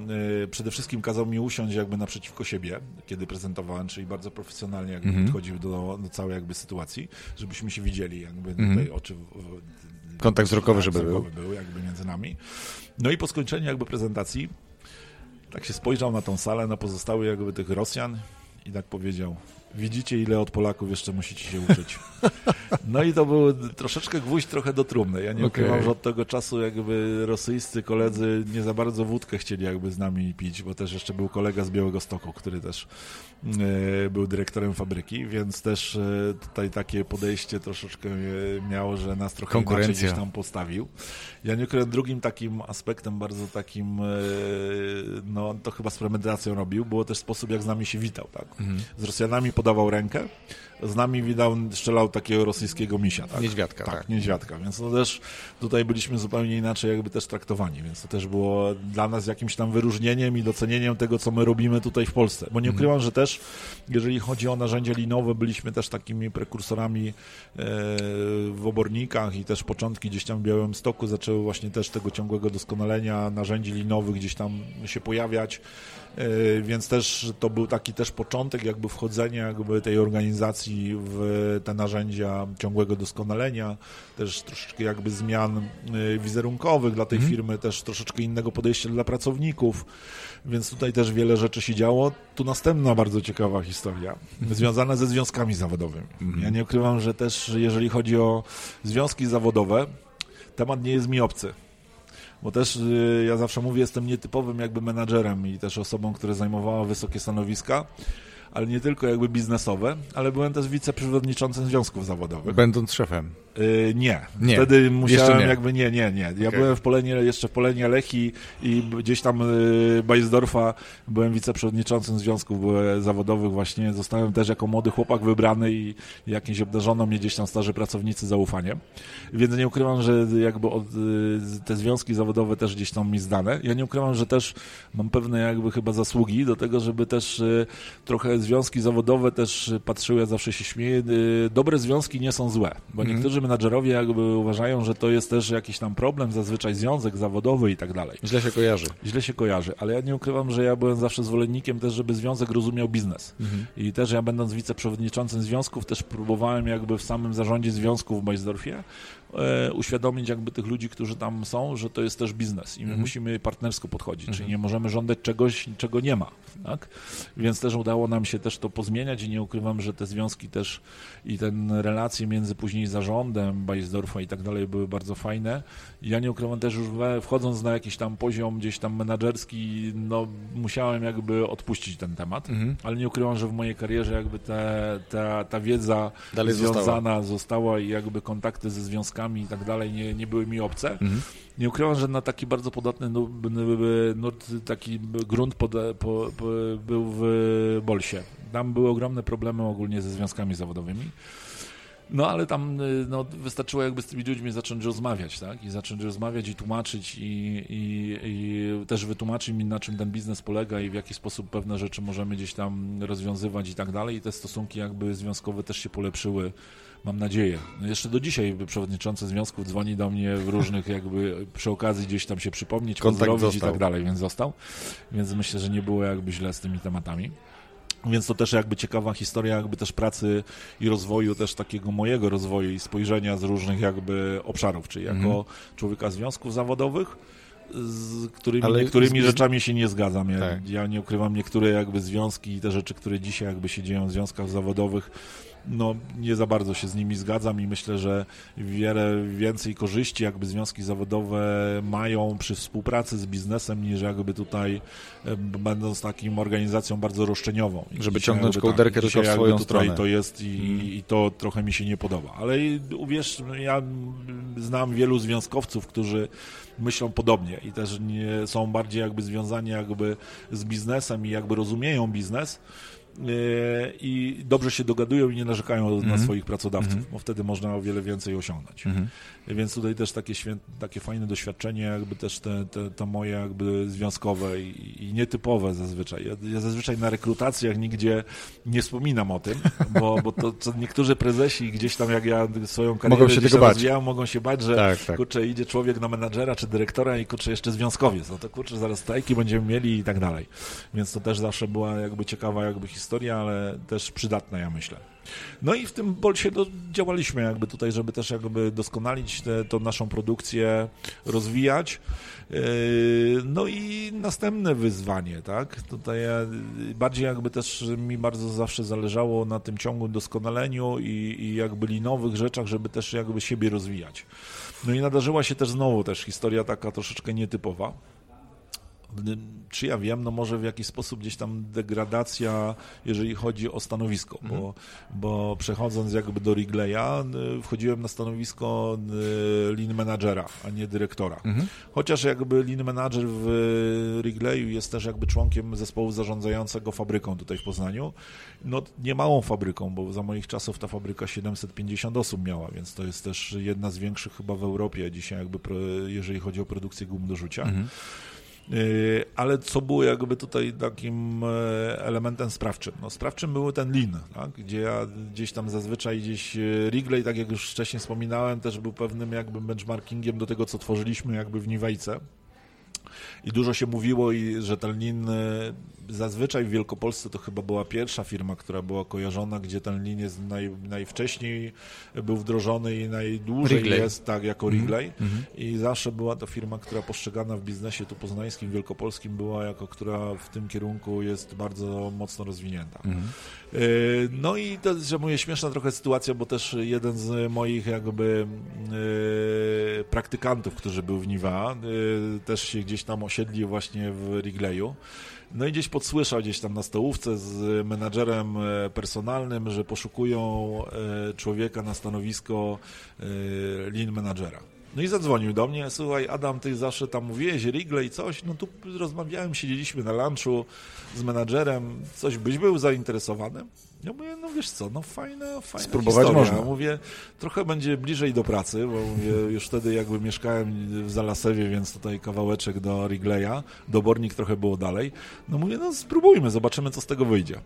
yy, przede wszystkim kazał mi usiąść jakby naprzeciwko siebie, kiedy prezentowałem, czyli bardzo profesjonalnie jakby Mhm. podchodził do, do całej jakby sytuacji, żebyśmy się widzieli jakby Mhm. tutaj oczy... Kontakt wzrokowy, żeby był. był jakby między nami. No i po skończeniu jakby prezentacji tak się spojrzał na tą salę, na pozostałych jakby tych Rosjan i tak powiedział, widzicie ile od Polaków jeszcze musicie się uczyć. No i to był troszeczkę gwóźdź trochę do trumny. Ja nie ukrywam, że od tego czasu jakby rosyjscy koledzy nie za bardzo wódkę chcieli jakby z nami pić, bo też jeszcze był kolega z Białego Stoku, który też e, był dyrektorem fabryki, więc też e, tutaj takie podejście troszeczkę e, miało, że nas trochę inaczej gdzieś tam postawił. Ja nie ukrywam, drugim takim aspektem bardzo takim, no to chyba z premedytacją robił, było też sposób, jak z nami się witał, tak? Mhm. Z Rosjanami podawał rękę, z nami widał, strzelał takiego rosyjskiego misia. Tak? Niedźwiadka, tak. tak. niedźwiadka, więc to też tutaj byliśmy zupełnie inaczej jakby też traktowani, więc to też było dla nas jakimś tam wyróżnieniem i docenieniem tego, co my robimy tutaj w Polsce. Bo nie Mhm. ukrywam, że też jeżeli chodzi o narzędzia linowe, byliśmy też takimi prekursorami e, w obornikach i też początki gdzieś tam w Białymstoku zaczęły właśnie też tego ciągłego doskonalenia narzędzi linowych gdzieś tam się pojawiać. E, Więc też to był taki też początek jakby wchodzenia jakby tej organizacji w te narzędzia ciągłego doskonalenia, też troszeczkę jakby zmian e, wizerunkowych dla tej firmy, też troszeczkę innego podejścia dla pracowników, więc tutaj też wiele rzeczy się działo. Tu następna bardzo ciekawa historia, związana ze związkami zawodowymi. Ja nie ukrywam, że też jeżeli chodzi o związki zawodowe, temat nie jest mi obcy. Bo też y, ja zawsze mówię, jestem nietypowym jakby menadżerem i też osobą, która zajmowała wysokie stanowiska, ale nie tylko jakby biznesowe, ale byłem też wiceprzewodniczącym związków zawodowych. Będąc szefem. Y, nie. Nie. Wtedy musiałem nie. jakby nie, nie, nie. Ja Okej. byłem w Polenie, jeszcze w Polenie Lechi i gdzieś tam y, Bajsdorfa byłem wiceprzewodniczącym związków y, zawodowych właśnie. Zostałem też jako młody chłopak wybrany i jakieś obdarzono mnie gdzieś tam starzy pracownicy zaufaniem. Więc nie ukrywam, że jakby od, y, te związki zawodowe też gdzieś tam mi zdane. Ja nie ukrywam, że też mam pewne jakby chyba zasługi do tego, żeby też trochę związki zawodowe też y, patrzyły, ja zawsze się śmieję, y, dobre związki nie są złe, bo niektórzy menadżerowie jakby uważają, że to jest też jakiś tam problem, zazwyczaj związek zawodowy i tak dalej. Źle się kojarzy. Źle się kojarzy, ale ja nie ukrywam, że ja byłem zawsze zwolennikiem też, żeby związek rozumiał biznes. I też ja będąc wiceprzewodniczącym związków, też próbowałem jakby w samym zarządzie związków w Bajsdorfie e, uświadomić jakby tych ludzi, którzy tam są, że to jest też biznes i my musimy partnersko podchodzić, czyli nie możemy żądać czegoś, czego nie ma, tak? Więc też udało nam się też to pozmieniać i nie ukrywam, że te związki też i ten relacje między później zarządem Bajsdorfa i tak dalej były bardzo fajne. Ja nie ukrywam też już wchodząc na jakiś tam poziom gdzieś tam menadżerski, no musiałem jakby odpuścić ten temat, ale nie ukrywam, że w mojej karierze jakby te, ta, ta wiedza Dalej związana została. i jakby kontakty ze związkami i tak dalej nie, nie były mi obce. Nie ukrywam, że na taki bardzo podatny nurt, taki grunt pode, po, po, był w Bolsie. Tam były ogromne problemy ogólnie ze związkami zawodowymi. No ale tam y, no, wystarczyło jakby z tymi ludźmi zacząć rozmawiać, tak? I zacząć rozmawiać i tłumaczyć i, i, i też wytłumaczyć mi na czym ten biznes polega i w jaki sposób pewne rzeczy możemy gdzieś tam rozwiązywać i tak dalej. I te stosunki jakby związkowe też się polepszyły. Mam nadzieję. No jeszcze do dzisiaj przewodniczący związków dzwoni do mnie w różnych jakby przy okazji gdzieś tam się przypomnieć, Kontakt pozdrowić i został. tak dalej, więc został. Więc myślę, że nie było jakby źle z tymi tematami. Więc to też jakby ciekawa historia jakby też pracy i rozwoju też takiego mojego rozwoju i spojrzenia z różnych jakby obszarów, czyli jako Mhm. człowieka związków zawodowych, z którymi Ale niektórymi z- rzeczami się nie zgadzam. Ja, Tak. ja nie ukrywam niektóre jakby związki i te rzeczy, które dzisiaj jakby się dzieją w związkach zawodowych, no nie za bardzo się z nimi zgadzam i myślę, że wiele więcej korzyści jakby związki zawodowe mają przy współpracy z biznesem niż jakby tutaj będąc taką organizacją bardzo roszczeniową. I Żeby dzisiaj ciągnąć jakby kołderkę tylko dzisiaj w swoją tutaj stronę. to jest i, i to trochę mi się nie podoba. Ale uwierz, ja znam wielu związkowców, którzy myślą podobnie i też nie, są bardziej jakby związani jakby z biznesem i jakby rozumieją biznes i dobrze się dogadują i nie narzekają na Mhm. swoich pracodawców, bo wtedy można o wiele więcej osiągnąć. Mhm. Więc tutaj też takie, świę, takie fajne doświadczenie, jakby też te, te, to moje jakby związkowe i, i nietypowe zazwyczaj. Ja, ja zazwyczaj na rekrutacjach nigdzie nie wspominam o tym, <laughs> bo, bo to, to niektórzy prezesi gdzieś tam, jak ja swoją karierę Mogą się tego bać. rozwijałem, mogą się bać, że Tak, tak. kurczę, idzie człowiek na menadżera czy dyrektora i kurczę, jeszcze związkowiec, no to kurczę, zaraz strajki będziemy mieli i tak dalej. Więc to też zawsze była jakby ciekawa jakby historia, ale też przydatna, ja myślę. No i w tym bolsie do, działaliśmy jakby tutaj, żeby też jakby doskonalić tę naszą produkcję, rozwijać. Yy, No i następne wyzwanie, tak? Tutaj yy, bardziej jakby też mi bardzo zawsze zależało na tym ciągłym doskonaleniu i, i jakby linowych rzeczach, żeby też jakby siebie rozwijać. No i nadarzyła się też znowu też historia taka troszeczkę nietypowa. Czy ja wiem, no może w jakiś sposób gdzieś tam degradacja, jeżeli chodzi o stanowisko, bo, Mhm. bo przechodząc jakby do Wrigleya, y, wchodziłem na stanowisko y, lean managera, a nie dyrektora. Mhm. Chociaż jakby lean manager w Wrigleyu jest też jakby członkiem zespołu zarządzającego fabryką tutaj w Poznaniu. No nie małą fabryką, bo za moich czasów ta fabryka 750 osób miała, więc to jest też jedna z większych chyba w Europie dzisiaj jakby, jeżeli chodzi o produkcję gum do rzucia. Mhm. Yy, Ale co było jakby tutaj takim e, elementem sprawczym? No sprawczym był ten lean, tak? gdzie ja gdzieś tam zazwyczaj gdzieś e, Wrigley, tak jak już wcześniej wspominałem, też był pewnym jakby benchmarkingiem do tego, co tworzyliśmy jakby w Niwejce. I dużo się mówiło, i, że ten lin e, zazwyczaj w Wielkopolsce to chyba była pierwsza firma, która była kojarzona, gdzie ten lin jest naj, najwcześniej był wdrożony i najdłużej Wrigley. jest tak jako Wrigley. Mhm. I zawsze była to firma, która postrzegana w biznesie tu poznańskim, wielkopolskim była jako, która w tym kierunku jest bardzo mocno rozwinięta. Mhm. Yy, No i to jest, że mówię, śmieszna trochę sytuacja, bo też jeden z moich jakby yy, praktykantów, którzy był w Niwa, też się gdzieś tam osiedlił właśnie w Wrigleyu. No i gdzieś podsłyszał gdzieś tam na stołówce z menadżerem e, personalnym, że poszukują e, człowieka na stanowisko e, lean managera. No i zadzwonił do mnie, słuchaj Adam, ty zawsze tam mówiłeś Wrigley coś, no tu rozmawiałem, siedzieliśmy na lunchu z menadżerem, coś byś był zainteresowany? Ja mówię, no wiesz co, no fajna, fajna Spróbować historia. można. Mówię, trochę będzie bliżej do pracy, bo mówię, już wtedy jakby mieszkałem w Zalasewie, więc tutaj kawałeczek do Wrigleya, dobornik trochę było dalej. No mówię, no spróbujmy, zobaczymy co z tego wyjdzie.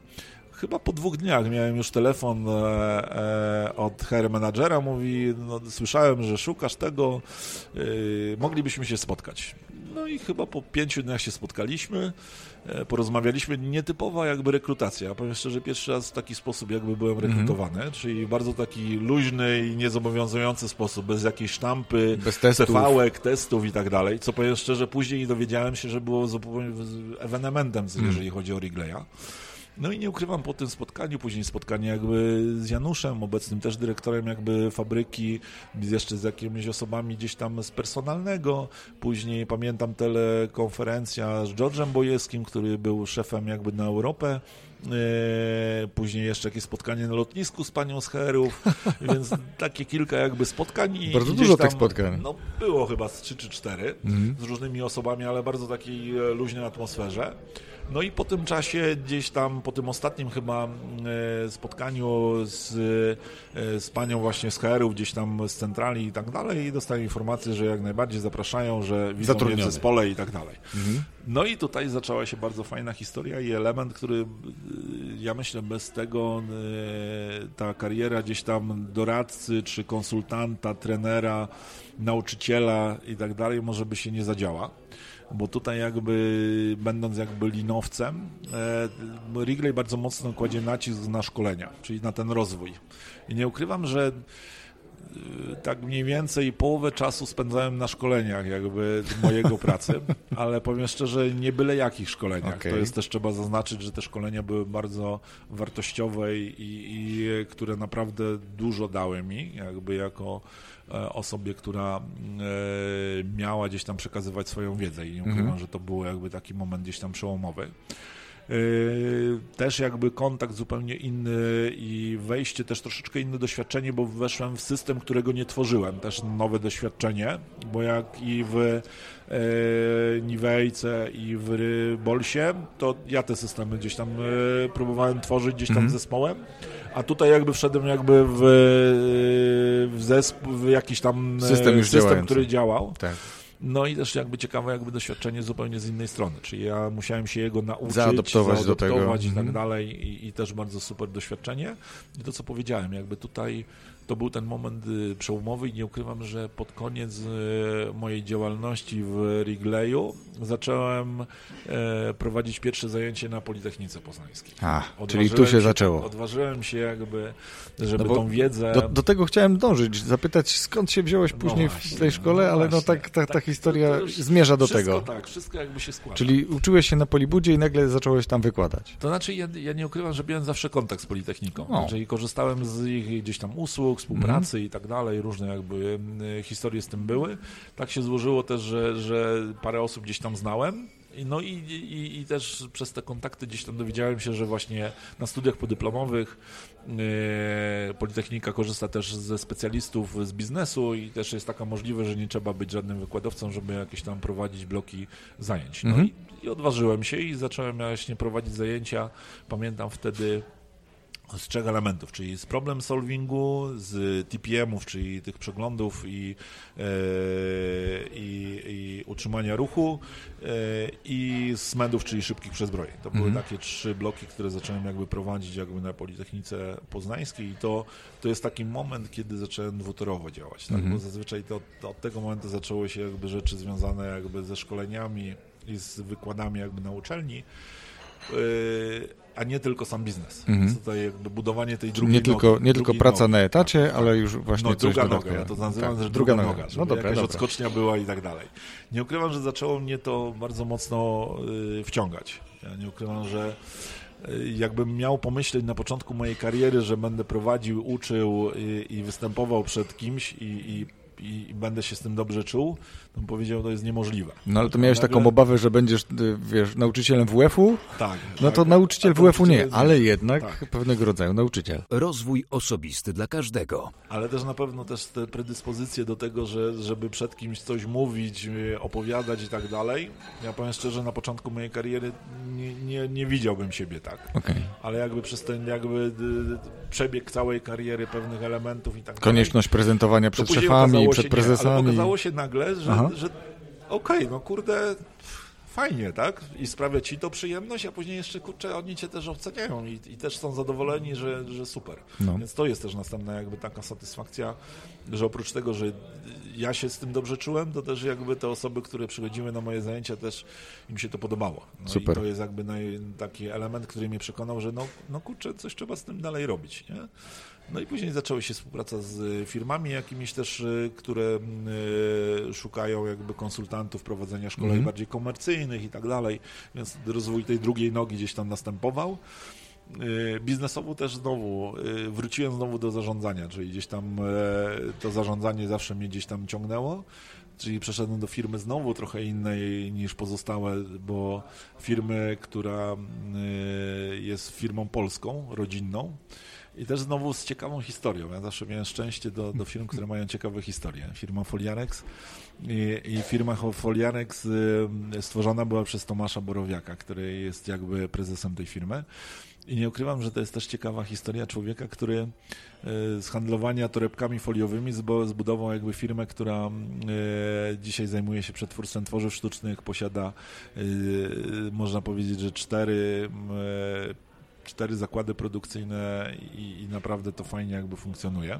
Chyba po dwóch dniach miałem już telefon e, e, od hair managera, mówi, no, słyszałem, że szukasz tego, e, moglibyśmy się spotkać. No i chyba po pięciu dniach się spotkaliśmy, porozmawialiśmy, nietypowa jakby rekrutacja. Powiem szczerze, pierwszy raz w taki sposób jakby byłem rekrutowany, czyli bardzo taki luźny i niezobowiązujący sposób, bez jakiejś sztampy, Bez testów. CV-ek, testów i tak dalej, co powiem szczerze, później dowiedziałem się, że było zupełnie ewenementem, jeżeli chodzi o Wrigleya. No i nie ukrywam po tym spotkaniu, później spotkanie jakby z Januszem, obecnym też dyrektorem jakby fabryki, jeszcze z jakimiś osobami gdzieś tam z personalnego, później pamiętam telekonferencja z George'em Bojewskim, który był szefem jakby na Europę, Eee, Później jeszcze jakieś spotkanie na lotnisku z panią z Herów, <laughs> więc takie kilka jakby spotkań. I Bardzo dużo tam, tych spotkań. No było chyba z trzy czy cztery Mhm. z różnymi osobami, ale bardzo takiej e, luźnej atmosferze. No i po tym czasie, gdzieś tam, po tym ostatnim chyba e, spotkaniu z, e, z panią właśnie z HR-ów, gdzieś tam z centrali i tak dalej, dostałem informację, że jak najbardziej zapraszają, że widzą mnie w zespole i tak dalej. Mhm. No i tutaj zaczęła się bardzo fajna historia i element, który y, ja myślę bez tego ta kariera gdzieś tam doradcy, czy konsultanta, trenera, nauczyciela i tak dalej może by się nie zadziała. Bo tutaj jakby będąc jakby linowcem, e, Wrigley bardzo mocno kładzie nacisk na szkolenia, czyli na ten rozwój. I nie ukrywam, że tak mniej więcej połowę czasu spędzałem na szkoleniach jakby mojego <laughs> pracy, ale powiem szczerze, nie byle jakich szkoleniach. Okej. To jest też trzeba zaznaczyć, że te szkolenia były bardzo wartościowe i, i które naprawdę dużo dały mi, jakby jako e, osobie, która e, miała gdzieś tam przekazywać swoją wiedzę i nie ukrywam, Mhm. że to był jakby taki moment gdzieś tam przełomowy. Yy, Też jakby kontakt zupełnie inny i wejście też troszeczkę inne doświadczenie, bo weszłem w system, którego nie tworzyłem. Też nowe doświadczenie, bo jak i w e, Niwejce i w Bolsie, to ja te systemy gdzieś tam e, próbowałem tworzyć gdzieś tam Mhm. zespołem, a tutaj jakby wszedłem jakby w, w zespół, w jakiś tam e, System system który działał. Tak. No i też jakby ciekawe jakby doświadczenie zupełnie z innej strony, czyli ja musiałem się jego nauczyć, Zaadoptować do tego. zaadoptować i tak Mhm. dalej i, i też bardzo super doświadczenie. I to co powiedziałem, jakby tutaj to był ten moment y, przełomowy i nie ukrywam, że pod koniec y, mojej działalności w Wrigleyu zacząłem e, prowadzić pierwsze zajęcie na Politechnice Poznańskiej. A, Odważyłem czyli tu się tak, zaczęło. Odważyłem się jakby, żeby No tą wiedzę... Do, do tego chciałem dążyć, zapytać skąd się wziąłeś No później właśnie, w tej szkole, no ale no tak, ta, ta Tak, historia zmierza do wszystko, tego. Tak, wszystko jakby się składa. Czyli uczyłeś się na Polibudzie i nagle zacząłeś tam wykładać. To znaczy, ja, ja nie ukrywam, że miałem zawsze kontakt z Politechniką. O. Czyli korzystałem z ich gdzieś tam usług, współpracy i tak dalej, różne jakby y, historie z tym były. Tak się złożyło też, że, że parę osób gdzieś tam znałem No i, i, i też przez te kontakty gdzieś tam dowiedziałem się, że właśnie na studiach podyplomowych yy, Politechnika korzysta też ze specjalistów z biznesu i też jest taka możliwość, że nie trzeba być żadnym wykładowcą, żeby jakieś tam prowadzić bloki zajęć. No Mhm. i, i odważyłem się i zacząłem właśnie prowadzić zajęcia. Pamiętam wtedy z trzech elementów, czyli z problem solvingu, z TPM-ów, czyli tych przeglądów i, e, i, i utrzymania ruchu e, i z medów, czyli szybkich przezbrojeń. To były Mhm. takie trzy bloki, które zacząłem jakby prowadzić jakby na Politechnice Poznańskiej i to, to jest taki moment, kiedy zacząłem dwutorowo działać, tak? Mhm. bo zazwyczaj to, to od tego momentu zaczęły się jakby rzeczy związane jakby ze szkoleniami i z wykładami jakby na uczelni, yy, a nie tylko sam biznes. Mhm. Więc tutaj jakby budowanie tej drugiej Nie tylko, nogi, nie tylko praca nogi. na etacie, Tak, ale już właśnie no, coś druga noga, dodatkowe. ja to nazywam, Tak, że druga druga noga. noga, żeby No dobra, jakaś dobra. odskocznia była i tak dalej. Nie ukrywam, że zaczęło mnie to bardzo mocno y, wciągać. Ja nie ukrywam, że y, jakbym miał pomyśleć na początku mojej kariery, że będę prowadził, uczył i, i występował przed kimś i, i, i, będę się z tym dobrze czuł, to bym powiedział, to jest niemożliwe. No ale to miałeś Nagle- taką obawę, że będziesz, y, wiesz, nauczycielem WF-u? Tak. No tak. to nauczyciel WF-u nie, nauczyciel- ale jednak Tak. pewnego rodzaju nauczyciel. Rozwój osobisty dla każdego. Ale też na pewno też te predyspozycje do tego, że, żeby przed kimś coś mówić, y, opowiadać i tak dalej. Ja powiem szczerze, na początku mojej kariery nie, nie, nie widziałbym siebie tak. Okej. Ale jakby przez ten jakby y, przebieg całej kariery pewnych elementów i tak dalej. Konieczność prezentowania to przed szefami, okazało przed się, Nie, ale prezesami. okazało się nagle, że, Aha. że okej, no kurde, fajnie, tak? I sprawia ci to przyjemność, a później jeszcze, kurczę, oni cię też oceniają i, i też są zadowoleni, że, że super. No. Więc to jest też następna jakby taka satysfakcja, że oprócz tego, że ja się z tym dobrze czułem, to też jakby te osoby, które przychodziły na moje zajęcia, też im się to podobało. No Super. I to jest jakby naj, taki element, który mnie przekonał, że no, no kurczę, coś trzeba z tym dalej robić, nie? No i później zaczęła się współpraca z firmami jakimiś też, y, które y, szukają jakby konsultantów prowadzenia szkoleń Mhm. bardziej komercyjnych i tak dalej, więc rozwój tej drugiej nogi gdzieś tam następował. Y, Biznesowo też znowu wróciłem znowu do zarządzania, czyli gdzieś tam e, to zarządzanie zawsze mnie gdzieś tam ciągnęło. Czyli przeszedłem do firmy znowu trochę innej niż pozostałe, bo firmy, która jest firmą polską, rodzinną i też znowu z ciekawą historią. Ja zawsze miałem szczęście do, do firm, które mają ciekawe historie. Firma Foliarex i, i firma Foliarex y, stworzona była przez Tomasza Borowiaka, który jest jakby prezesem tej firmy. I nie ukrywam, że to jest też ciekawa historia człowieka, który y, z handlowania torebkami foliowymi zbudował jakby firmę, która y, dzisiaj zajmuje się przetwórstwem tworzyw sztucznych, posiada, można powiedzieć, że cztery, cztery zakłady produkcyjne i, i naprawdę to fajnie jakby funkcjonuje.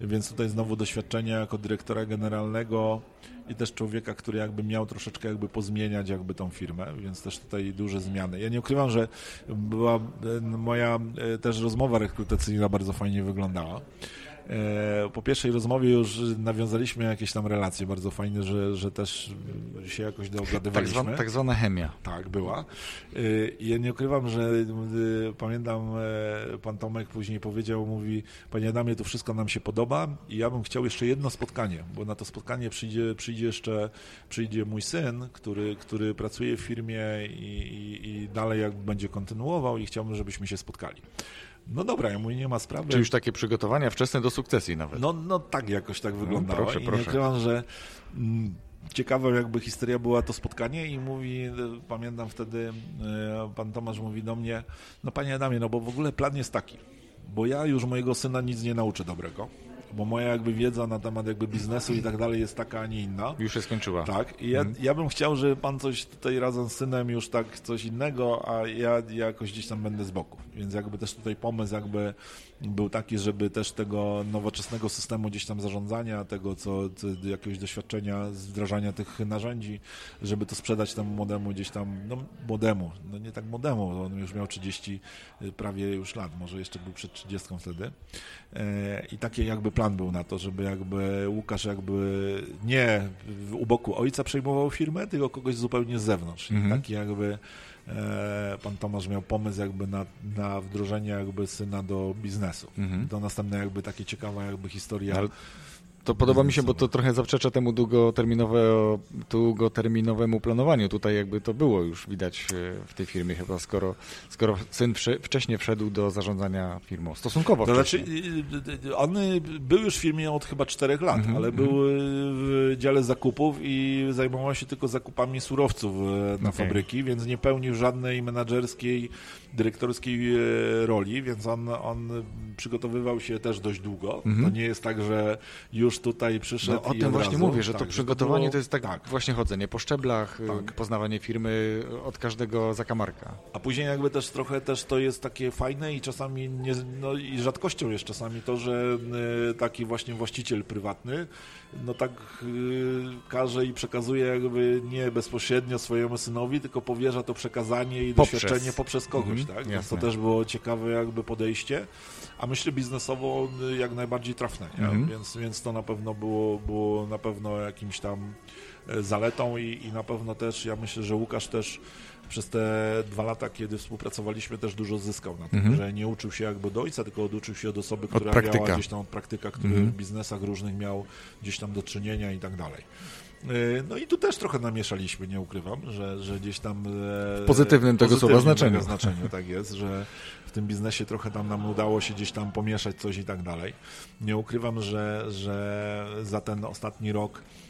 Więc tutaj znowu doświadczenie jako dyrektora generalnego i też człowieka, który jakby miał troszeczkę jakby pozmieniać jakby tą firmę, więc też tutaj duże zmiany. Ja nie ukrywam, że była e, moja e, też rozmowa rekrutacyjna bardzo fajnie wyglądała. E, Po pierwszej rozmowie już nawiązaliśmy jakieś tam relacje bardzo fajne, że, że też się jakoś Tak, dogadywaliśmy. zwana, tak zwana chemia. Tak, była. Y, Ja nie ukrywam, że y, pamiętam, e, pan Tomek później powiedział, mówi, panie Adamie, to wszystko nam się podoba i ja bym chciał jeszcze jedno spotkanie, bo na to spotkanie przyjdzie, przyjdzie jeszcze, przyjdzie mój syn, który, który pracuje w firmie i, i, i dalej jak będzie kontynuował i chciałbym, żebyśmy się spotkali. No dobra, ja mówię, nie ma sprawy. Czy już takie przygotowania wczesne do sukcesji nawet. No, no tak jakoś tak wyglądało. proszę, I proszę. nie ukrywam, że mm, ciekawa jakby historia była to spotkanie i mówi, e, pamiętam wtedy e, pan Tomasz mówi do mnie, no panie Adamie, no bo w ogóle plan jest taki, bo ja już mojego syna nic nie nauczę dobrego, bo moja jakby wiedza na temat jakby biznesu i tak dalej jest taka, a nie inna. Już się skończyła. Tak, i ja, ja bym chciał, żeby pan coś tutaj razem z synem już tak coś innego, a ja, ja jakoś gdzieś tam będę z boku. Więc jakby też tutaj pomysł jakby był taki, żeby też tego nowoczesnego systemu gdzieś tam zarządzania, tego co, co jakiegoś doświadczenia z wdrażania tych narzędzi, żeby to sprzedać temu młodemu gdzieś tam, no młodemu, no nie tak młodemu, bo on już miał 30 prawie już lat, może jeszcze był przed 30 wtedy. E, I taki jakby plan był na to, żeby jakby Łukasz jakby nie u boku ojca przejmował firmę, tylko kogoś zupełnie z zewnątrz. Mhm. taki jakby e, pan Tomasz miał pomysł jakby na, na wdrożenie jakby syna do biznesu. Mhm. To następna jakby takie ciekawa jakby historia. Ale To podoba mi się, bo to trochę zaprzecza temu długoterminowe, długoterminowemu planowaniu. Tutaj jakby to było już widać e, w tej firmie chyba, skoro, skoro syn wcześniej wszedł do zarządzania firmą. Stosunkowo to wcześniej. Znaczy, on był już w firmie od chyba czterech lat, mm -hmm, ale był w dziale zakupów i zajmował się tylko zakupami surowców e, na okay. fabryki, więc nie pełnił żadnej menedżerskiej, dyrektorskiej e, roli, więc on, on przygotowywał się też dość długo. -hmm. To nie jest tak, że już tutaj przyszedł no, o tym właśnie razu. mówię, że tak, to przygotowanie było... to jest tak, tak, właśnie chodzenie po szczeblach, y, tak. poznawanie firmy od każdego zakamarka. A później jakby też trochę też to jest takie fajne i czasami nie, no i rzadkością jest czasami to, że y, taki właśnie właściciel prywatny no tak y, każe i przekazuje jakby nie bezpośrednio swojemu synowi, tylko powierza to przekazanie i poprzez. doświadczenie poprzez kogoś, mhm, tak? Więc to też było ciekawe jakby podejście, a myślę biznesowo jak najbardziej trafne, mhm. więc, więc to na pewno było, było na pewno jakimś tam e, zaletą i, i na pewno też, ja myślę, że Łukasz też przez te dwa lata, kiedy współpracowaliśmy, też dużo zyskał na tym, mm -hmm. że nie uczył się jakby do ojca, tylko oduczył się od osoby, która od miała gdzieś tam od praktyka, który mm -hmm. w biznesach różnych miał gdzieś tam do czynienia i tak dalej. E, no i tu też trochę namieszaliśmy, nie ukrywam, że, że gdzieś tam... W pozytywnym tego słowa znaczeniu. znaczeniu. <laughs> Tak jest, że w tym biznesie trochę tam nam udało się gdzieś tam pomieszać coś i tak dalej. Nie ukrywam, że, że za ten ostatni rok E,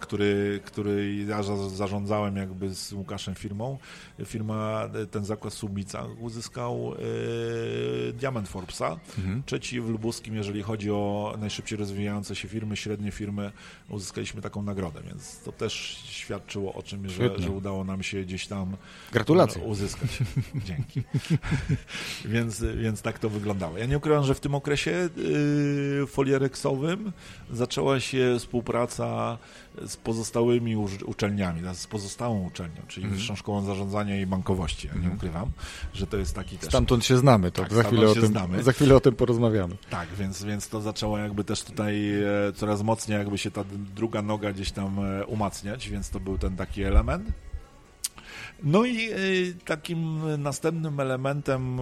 który, który ja zarządzałem jakby z Łukaszem firmą. Firma, ten zakład Subica uzyskał e, diament Forbesa, mhm. trzeci w Lubuskim, jeżeli chodzi o najszybciej rozwijające się firmy, średnie firmy, uzyskaliśmy taką nagrodę, więc to też świadczyło o czym, że, że udało nam się gdzieś tam Gratulacje. uzyskać. <laughs> Dzięki. <laughs> więc, więc tak to wyglądało. Ja nie ukrywam, że w tym okresie yy, foliereksowym zaczęła się współpraca z pozostałymi uczelniami, z pozostałą uczelnią, czyli mm. Wyższą Szkołą Zarządzania i Bankowości. Ja nie mhm. ukrywam, że to jest taki też... Stamtąd się znamy, to tak, za, chwilę o tym, znamy. za chwilę o tym porozmawiamy. Tak, więc, więc to zaczęło jakby też tutaj e, coraz mocniej jakby się ta druga noga gdzieś tam e, umacniać, więc to był ten taki element. No i e, takim następnym elementem,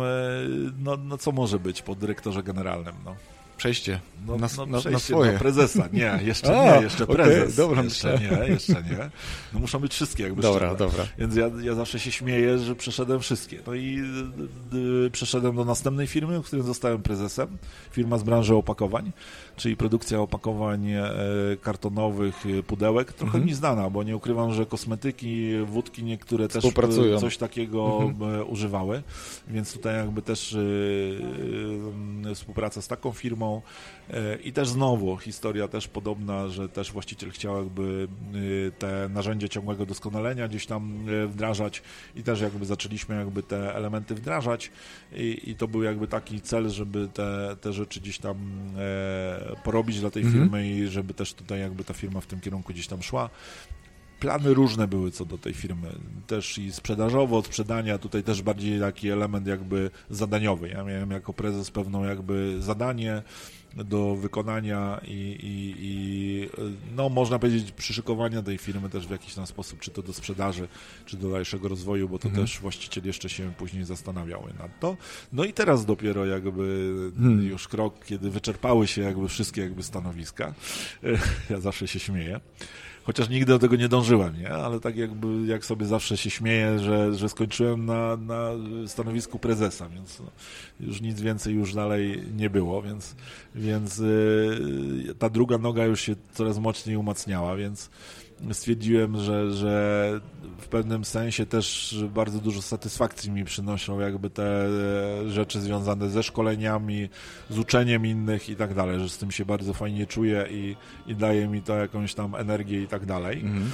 no, no co może być po dyrektorze generalnym? No? Przejście no, na, no, na, przejście na. Na prezesa. Nie, <laughs> jeszcze A, nie, jeszcze prezes. Okay, dobra, jeszcze nie, jeszcze nie. No muszą być wszystkie jakby Dobra, szczerze. dobra. Więc ja, ja zawsze się śmieję, że przeszedłem wszystkie. No i y, y, przeszedłem do następnej firmy, w której zostałem prezesem. Firma z branży opakowań, czyli produkcja opakowań e, kartonowych, e, pudełek. Trochę mhm. mi znana, bo nie ukrywam, że kosmetyki, wódki niektóre też coś takiego mhm. E, używały. Więc tutaj jakby też współpraca z taką firmą E, I też znowu historia też podobna, że też właściciel chciał jakby e, te narzędzia ciągłego doskonalenia gdzieś tam e, wdrażać i też jakby zaczęliśmy jakby te elementy wdrażać i, i to był jakby taki cel, żeby te, te rzeczy gdzieś tam porobić dla tej mhm. firmy i żeby też tutaj jakby ta firma w tym kierunku gdzieś tam szła plany różne były co do tej firmy, też i sprzedażowo, od sprzedania, tutaj też bardziej taki element jakby zadaniowy. Ja miałem jako prezes pewną jakby zadanie do wykonania i, i, i no można powiedzieć przyszykowania tej firmy też w jakiś tam sposób, czy to do sprzedaży, czy do dalszego rozwoju, bo to mhm. też właściciel jeszcze się później zastanawiały nad to. No i teraz dopiero jakby hmm. już krok, kiedy wyczerpały się jakby wszystkie jakby stanowiska, <laughs> ja zawsze się śmieję, Chociaż nigdy do tego nie dążyłem, nie? Ale tak jakby, jak sobie zawsze się śmieję, że, że skończyłem na, na stanowisku prezesa, więc no, już nic więcej już dalej nie było, więc, więc yy, ta druga noga już się coraz mocniej umacniała, więc stwierdziłem, że, że w pewnym sensie też bardzo dużo satysfakcji mi przynoszą jakby te e, rzeczy związane ze szkoleniami, z uczeniem innych i tak dalej, że z tym się bardzo fajnie czuję i, i daje mi to jakąś tam energię i tak dalej. Mhm.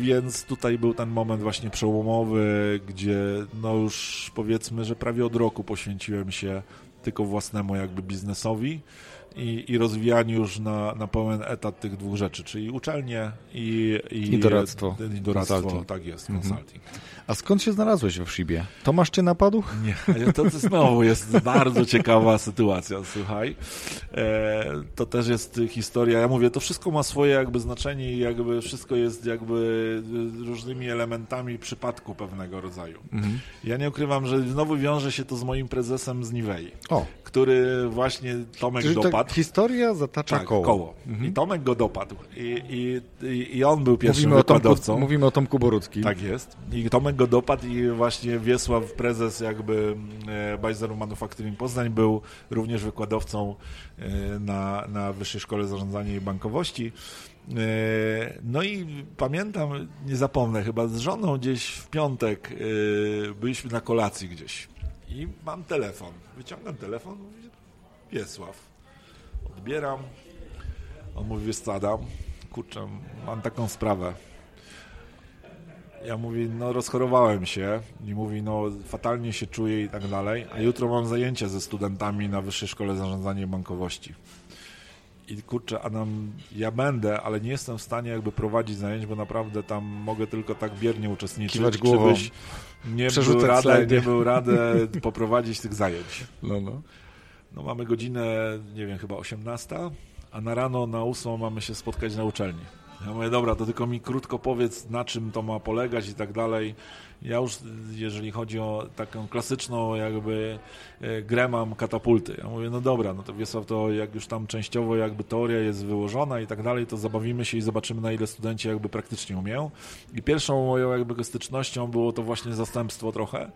Więc tutaj był ten moment właśnie przełomowy, gdzie no już powiedzmy, że prawie od roku poświęciłem się tylko własnemu jakby biznesowi i, i rozwijaniu już na, na pełen etat tych dwóch rzeczy, czyli uczelnie i, i, I doradztwo. I doradztwo, tak jest, mhm. A skąd się znalazłeś we Wszibie? Tomasz cię napadł? Nie, to, to znowu jest bardzo ciekawa sytuacja, słuchaj. E, to też jest historia, ja mówię, to wszystko ma swoje jakby znaczenie i jakby wszystko jest jakby różnymi elementami przypadku pewnego rodzaju. Mhm. Ja nie ukrywam, że znowu wiąże się to z moim prezesem z Niwei, o. który właśnie Tomek Czyli dopadł dopadł. Historia zatacza Tak, koło. koło. I Tomek go dopadł. I, i, i, on był pierwszym Mówimy o, Tomku, wykładowcą. mówimy o Tomku Boruckim. Tak jest. I Tomek go dopadł i właśnie Wiesław, prezes jakby e, Bajzeru Manufacturing Poznań był również wykładowcą e, na, na Wyższej Szkole Zarządzania i Bankowości. E, No i pamiętam, nie zapomnę, chyba z żoną gdzieś w piątek byliśmy na kolacji gdzieś i mam telefon. Wyciągam telefon, mówię, Wiesław. Odbieram. On mówi, wiesz co, Adam, kurczę, mam taką sprawę. Ja mówi, no rozchorowałem się i mówi, no fatalnie się czuję i tak dalej, a jutro mam zajęcia ze studentami na Wyższej Szkole Zarządzania Bankowości. I kurczę, Adam, ja będę, ale nie jestem w stanie jakby prowadzić zajęć, bo naprawdę tam mogę tylko tak biernie uczestniczyć. Kiwać głową, Żebyś nie przerzucać był, radę, nie był radę poprowadzić tych zajęć. No, no. No mamy godzinę, nie wiem, chyba 18, a na rano na 8 mamy się spotkać na uczelni. Ja mówię, dobra, to tylko mi krótko powiedz, na czym to ma polegać i tak dalej. Ja już, jeżeli chodzi o taką klasyczną jakby e, grę, mam katapulty. Ja mówię, no dobra, no to Wiesław, to jak już tam częściowo jakby teoria jest wyłożona i tak dalej, to zabawimy się i zobaczymy, na ile studenci jakby praktycznie umieją. I pierwszą moją jakby stycznością było to właśnie zastępstwo trochę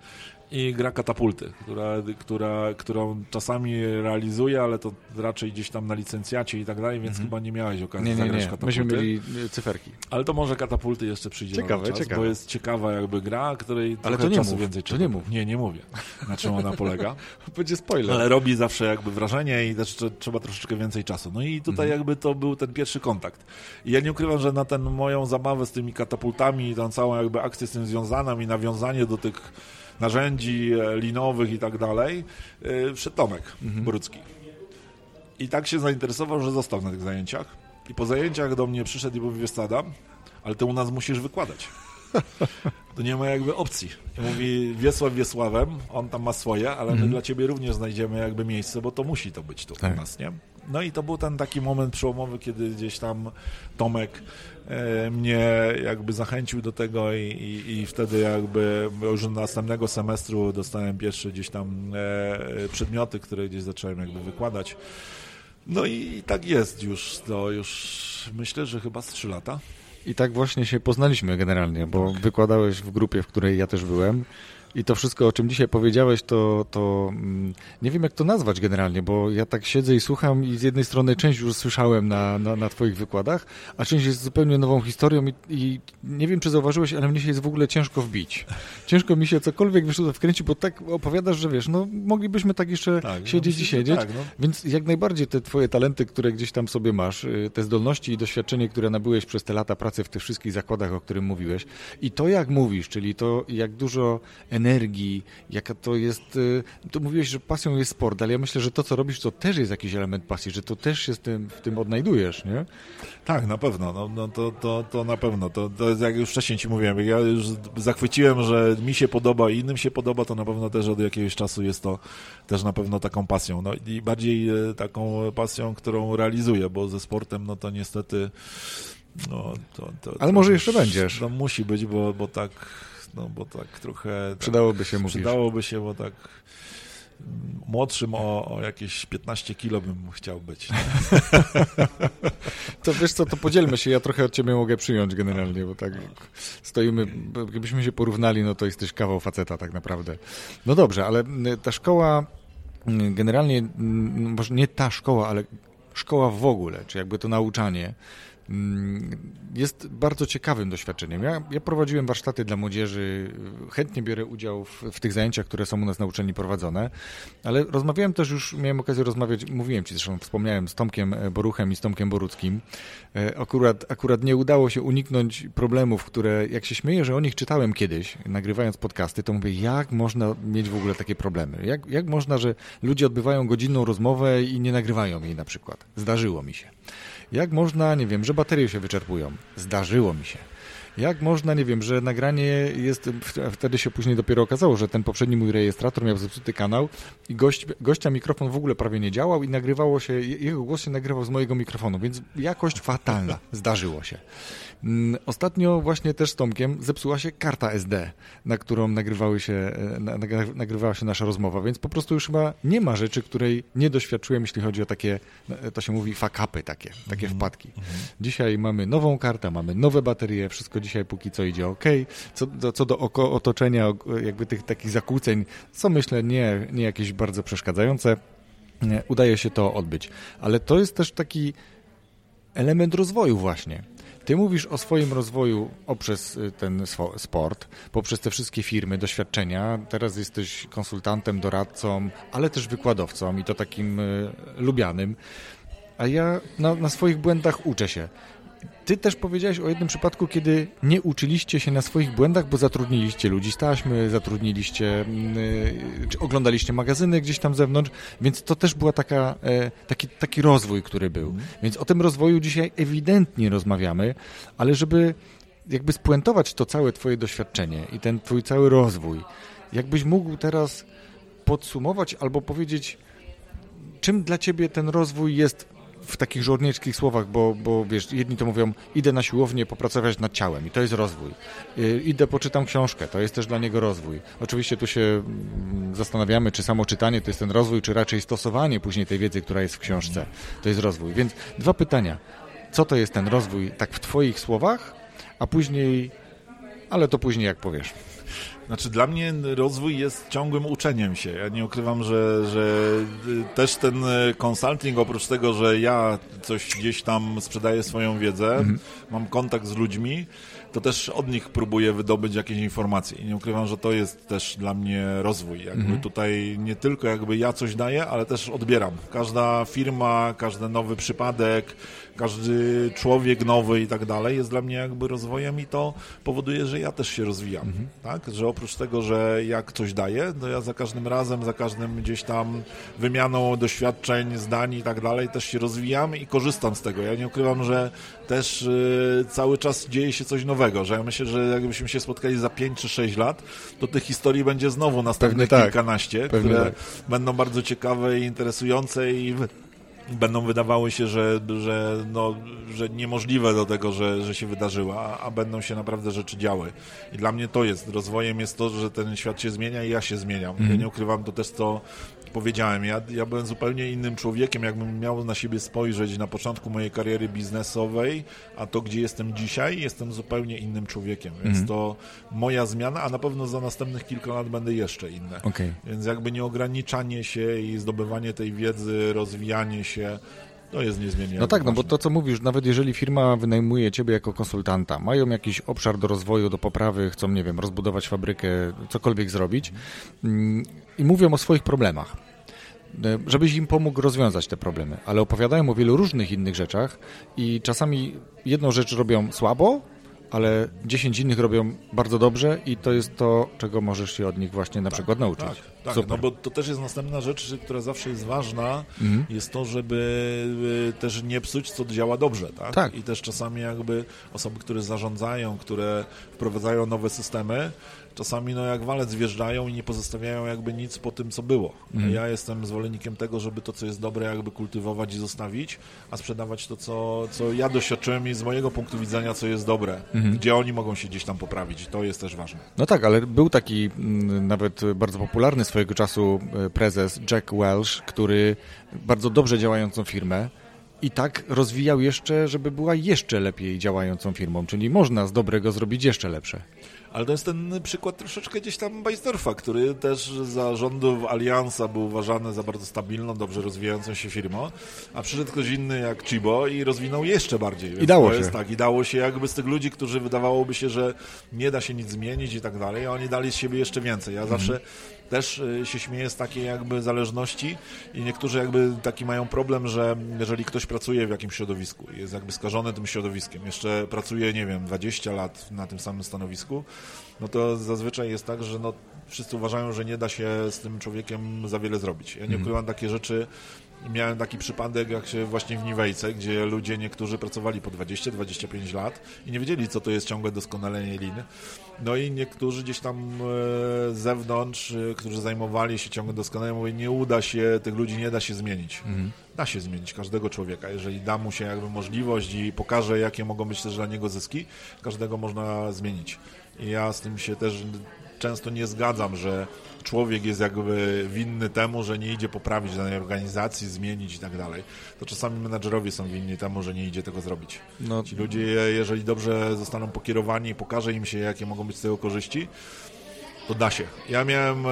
i gra katapulty, która, która, którą czasami realizuję, ale to raczej gdzieś tam na licencjacie i tak dalej, więc chyba nie miałeś okazji. Nie, nie, zagrać nie. katapulty. Myśmy mieli y, cyferki. Ale to może katapulty jeszcze przyjdzie Ciekawe, czas, ciekawe. bo jest ciekawa jakby gra, której Ale to nie czasu mów, więcej to nie mów. Nie, nie mówię, na czym ona polega. <laughs> Będzie spoiler. Ale robi zawsze jakby wrażenie i też trze- trzeba troszeczkę więcej czasu. No i tutaj Mhm. jakby to był ten pierwszy kontakt. I ja nie ukrywam, że na tę moją zabawę z tymi katapultami i tą całą jakby akcję z tym związaną i nawiązanie do tych narzędzi e, linowych i tak dalej, yy, wszedł Tomek Mhm. Borucki. I tak się zainteresował, że został na tych zajęciach. I po zajęciach do mnie przyszedł i mówi, wiesz ale ty u nas musisz wykładać. <laughs> To nie ma jakby opcji. I mówi Wiesław Wiesławem, on tam ma swoje, ale my dla ciebie również znajdziemy jakby miejsce, bo to musi to być tu Tak. u nas, nie? No i to był ten taki moment przełomowy, kiedy gdzieś tam Tomek e, mnie jakby zachęcił do tego i, i, i wtedy jakby już następnego semestru dostałem pierwsze gdzieś tam e, przedmioty, które gdzieś zacząłem jakby wykładać. No i tak jest już, to już myślę, że chyba z trzy lata. I tak właśnie się poznaliśmy generalnie, bo Tak. wykładałeś w grupie, w której ja też byłem. I to wszystko, o czym dzisiaj powiedziałeś, to, to mm, nie wiem, jak to nazwać generalnie, bo ja tak siedzę i słucham i z jednej strony część już słyszałem na, na, na twoich wykładach, a część jest zupełnie nową historią i, i nie wiem, czy zauważyłeś, ale mnie się jest w ogóle ciężko wbić. Ciężko mi się cokolwiek wiesz, tutaj wkręcić, bo tak opowiadasz, że wiesz, no moglibyśmy tak jeszcze Tak, no siedzieć myślę, i siedzieć. tak, no. Więc jak najbardziej te twoje talenty, które gdzieś tam sobie masz, y, te zdolności i doświadczenie, które nabyłeś przez te lata pracy w tych wszystkich zakładach, o którym mówiłeś i to jak mówisz, czyli to jak dużo energii, jaka to jest, y, to mówiłeś, że pasją jest sport, ale ja myślę, że to co robisz, to też jest jakiś element pasji, że to też się tym, w tym odnajdujesz, nie? Tak, na pewno, no, no to, to, to na pewno. To, to jest jak już wcześniej ci mówiłem, ja już zachwyciłem, że mi się podoba i innym się podoba, to na pewno też od jakiegoś czasu jest to też na pewno taką pasją. No i bardziej e, taką pasją, którą realizuję, bo ze sportem, no to niestety no, to, to, Ale może jeszcze będziesz. No musi być, bo, bo tak, no bo tak trochę... Tak, Przydałoby się, mówisz. Przydałoby się, bo tak mm, młodszym o, o jakieś 15 kilo bym chciał być. <laughs> To wiesz co, to podzielmy się, ja trochę od ciebie mogę przyjąć generalnie, bo tak stoimy, gdybyśmy się porównali, no to jesteś kawał faceta tak naprawdę. No dobrze, ale y, ta szkoła y, generalnie, może nie ta szkoła, ale szkoła w ogóle, czy jakby to nauczanie, mm, jest bardzo ciekawym doświadczeniem. Ja, ja prowadziłem warsztaty dla młodzieży, chętnie biorę udział w, w tych zajęciach, które są u nas na uczelni prowadzone, ale rozmawiałem też już, miałem okazję rozmawiać, mówiłem ci zresztą, wspomniałem z Tomkiem Boruchem i z Tomkiem Boruckim. E, Akurat, akurat nie udało się uniknąć problemów, które, jak się śmieję, że o nich czytałem kiedyś, nagrywając podcasty, to mówię, jak można mieć w ogóle takie problemy? Jak, jak można, że ludzie odbywają godzinną rozmowę i nie nagrywają jej na przykład? Zdarzyło mi się. Jak można, nie wiem, że baterie się wyczerpują? Zdarzyło mi się. Jak można, nie wiem, że nagranie jest, wtedy się później dopiero okazało, że ten poprzedni mój rejestrator miał zepsuty kanał i gość, gościa mikrofon w ogóle prawie nie działał i nagrywało się, jego głos się nagrywał z mojego mikrofonu, więc jakość fatalna, zdarzyło się. Mm, ostatnio właśnie też z Tomkiem zepsuła się karta SD, na którą nagrywały się, e, nagrywała się nasza rozmowa, więc po prostu już chyba nie ma rzeczy, której nie doświadczyłem, jeśli chodzi o takie, no, to się mówi fakapy takie, takie -hmm. wpadki. Dzisiaj mamy nową kartę, mamy nowe baterie, wszystko dzisiaj póki co idzie ok. Co do, co do oko, otoczenia, jakby tych takich zakłóceń, co myślę nie, nie jakieś bardzo przeszkadzające, udaje się to odbyć. Ale to jest też taki element rozwoju właśnie. Ty mówisz o swoim rozwoju poprzez y, ten sport, poprzez te wszystkie firmy, doświadczenia. Teraz jesteś konsultantem, doradcą, ale też wykładowcą i to takim y, lubianym. A ja na, na swoich błędach uczę się. Ty też powiedziałeś o jednym przypadku, kiedy nie uczyliście się na swoich błędach, bo zatrudniliście ludzi z taśmy, zatrudniliście, yy, czy oglądaliście magazyny gdzieś tam zewnątrz, więc to też była taka, e, taki, taki rozwój, który był. Mhm. Więc o tym rozwoju dzisiaj ewidentnie rozmawiamy, ale żeby jakby spuentować to całe twoje doświadczenie i ten twój cały rozwój, jakbyś mógł teraz podsumować albo powiedzieć, czym dla ciebie ten rozwój jest w takich żołnierskich słowach, bo, bo wiesz, jedni to mówią, idę na siłownię popracować nad ciałem i to jest rozwój. Y, idę, poczytam książkę, to jest też dla niego rozwój. Oczywiście tu się mm, zastanawiamy, czy samo czytanie to jest ten rozwój, czy raczej stosowanie później tej wiedzy, która jest w książce, to jest rozwój. Więc dwa pytania. Co to jest ten rozwój, tak w twoich słowach, a później, ale to później jak powiesz. Znaczy dla mnie rozwój jest ciągłym uczeniem się. Ja nie ukrywam, że, że też ten consulting, oprócz tego, że ja coś gdzieś tam sprzedaję swoją wiedzę, mhm. mam kontakt z ludźmi, to też od nich próbuję wydobyć jakieś informacje. I nie ukrywam, że to jest też dla mnie rozwój. Jakby mhm. tutaj nie tylko jakby ja coś daję, ale też odbieram. Każda firma, każdy nowy przypadek, każdy człowiek nowy i tak dalej jest dla mnie jakby rozwojem i to powoduje, że ja też się rozwijam, mhm. tak? Że oprócz tego, że jak coś daję, to ja za każdym razem, za każdym gdzieś tam wymianą doświadczeń, zdań i tak dalej też się rozwijam i korzystam z tego. Ja nie ukrywam, że też y, cały czas dzieje się coś nowego, że ja myślę, że jakbyśmy się spotkali za 5 czy 6 lat, to tych historii będzie znowu następnych tak. kilkanaście, Pewnie które tak. będą bardzo ciekawe i interesujące i będą wydawały się, że, że, no, że niemożliwe do tego, że, że się wydarzyła, a będą się naprawdę rzeczy działy. I dla mnie to jest. Rozwojem jest to, że ten świat się zmienia i ja się zmieniam. Mm. Ja mhm. nie ukrywam to też, to powiedziałem, ja, ja byłem zupełnie innym człowiekiem, jakbym miał na siebie spojrzeć na początku mojej kariery biznesowej, a to, gdzie jestem dzisiaj, jestem zupełnie innym człowiekiem, więc mm. to moja zmiana, a na pewno za następnych kilka lat będę jeszcze inny. Okay. Więc jakby nie ograniczanie się i zdobywanie tej wiedzy, rozwijanie się, to jest niezmiennie. No tak, no bo to co mówisz, nawet jeżeli firma wynajmuje ciebie jako konsultanta, mają jakiś obszar do rozwoju, do poprawy, chcą, nie wiem, rozbudować fabrykę, cokolwiek zrobić mm, i mówią o swoich problemach e, żebyś im pomógł rozwiązać te problemy, ale opowiadają o wielu różnych innych rzeczach i czasami jedną rzecz robią słabo, ale 10 innych robią bardzo dobrze i to jest to, czego możesz się od nich właśnie na tak, przykład nauczyć. Tak, tak no bo to też jest następna rzecz, która zawsze jest ważna, mhm. jest to, żeby y, też nie psuć, co działa dobrze, tak? tak? I też czasami jakby osoby, które zarządzają, które wprowadzają nowe systemy, czasami no jak walec wjeżdżają i nie pozostawiają jakby nic po tym, co było. Mm. Ja jestem zwolennikiem tego, żeby to, co jest dobre, jakby kultywować i zostawić, a sprzedawać to, co, co ja doświadczyłem i z mojego punktu widzenia, co jest dobre, mm. gdzie oni mogą się gdzieś tam poprawić. To jest też ważne. No tak, ale był taki mm, nawet bardzo popularny swojego czasu e, prezes Jack Welch, który bardzo dobrze działającą firmę i tak rozwijał jeszcze, żeby była jeszcze lepiej działającą firmą, czyli można z dobrego zrobić jeszcze lepsze. Ale to jest ten przykład troszeczkę gdzieś tam Beisdorfa, który też za rządów Aliansa był uważany za bardzo stabilną, dobrze rozwijającą się firmą, a przyszedł ktoś inny jak Chibo i rozwinął jeszcze bardziej. Więc I dało się. Jest, tak, I dało się jakby z tych ludzi, którzy wydawałoby się, że nie da się nic zmienić i tak dalej, a oni dali z siebie jeszcze więcej. Ja mhm. zawsze też y, się śmieję z takiej jakby zależności i niektórzy jakby taki mają problem, że jeżeli ktoś pracuje w jakimś środowisku, jest jakby skażony tym środowiskiem, jeszcze pracuje, nie wiem, 20 lat na tym samym stanowisku, no to zazwyczaj jest tak, że no, wszyscy uważają, że nie da się z tym człowiekiem za wiele zrobić. Ja nie Mhm. ukrywam takie rzeczy. Miałem taki przypadek, jak się właśnie w Niwejce, gdzie ludzie niektórzy pracowali po 20-25 lat i nie wiedzieli, co to jest ciągłe doskonalenie lin. No i niektórzy gdzieś tam e, z zewnątrz, e, którzy zajmowali się ciągłe doskonaleniem, mówią, nie uda się, tych ludzi nie da się zmienić. Da się zmienić każdego człowieka, jeżeli da mu się jakby możliwość i pokaże, jakie mogą być też dla niego zyski, każdego można zmienić. I ja z tym się też często nie zgadzam, że człowiek jest jakby winny temu, że nie idzie poprawić danej organizacji, zmienić i tak dalej. To czasami menadżerowie są winni temu, że nie idzie tego zrobić. No, Ci ludzie, jeżeli dobrze zostaną pokierowani i pokaże im się, jakie mogą być z tego korzyści, to da się. Ja miałem e,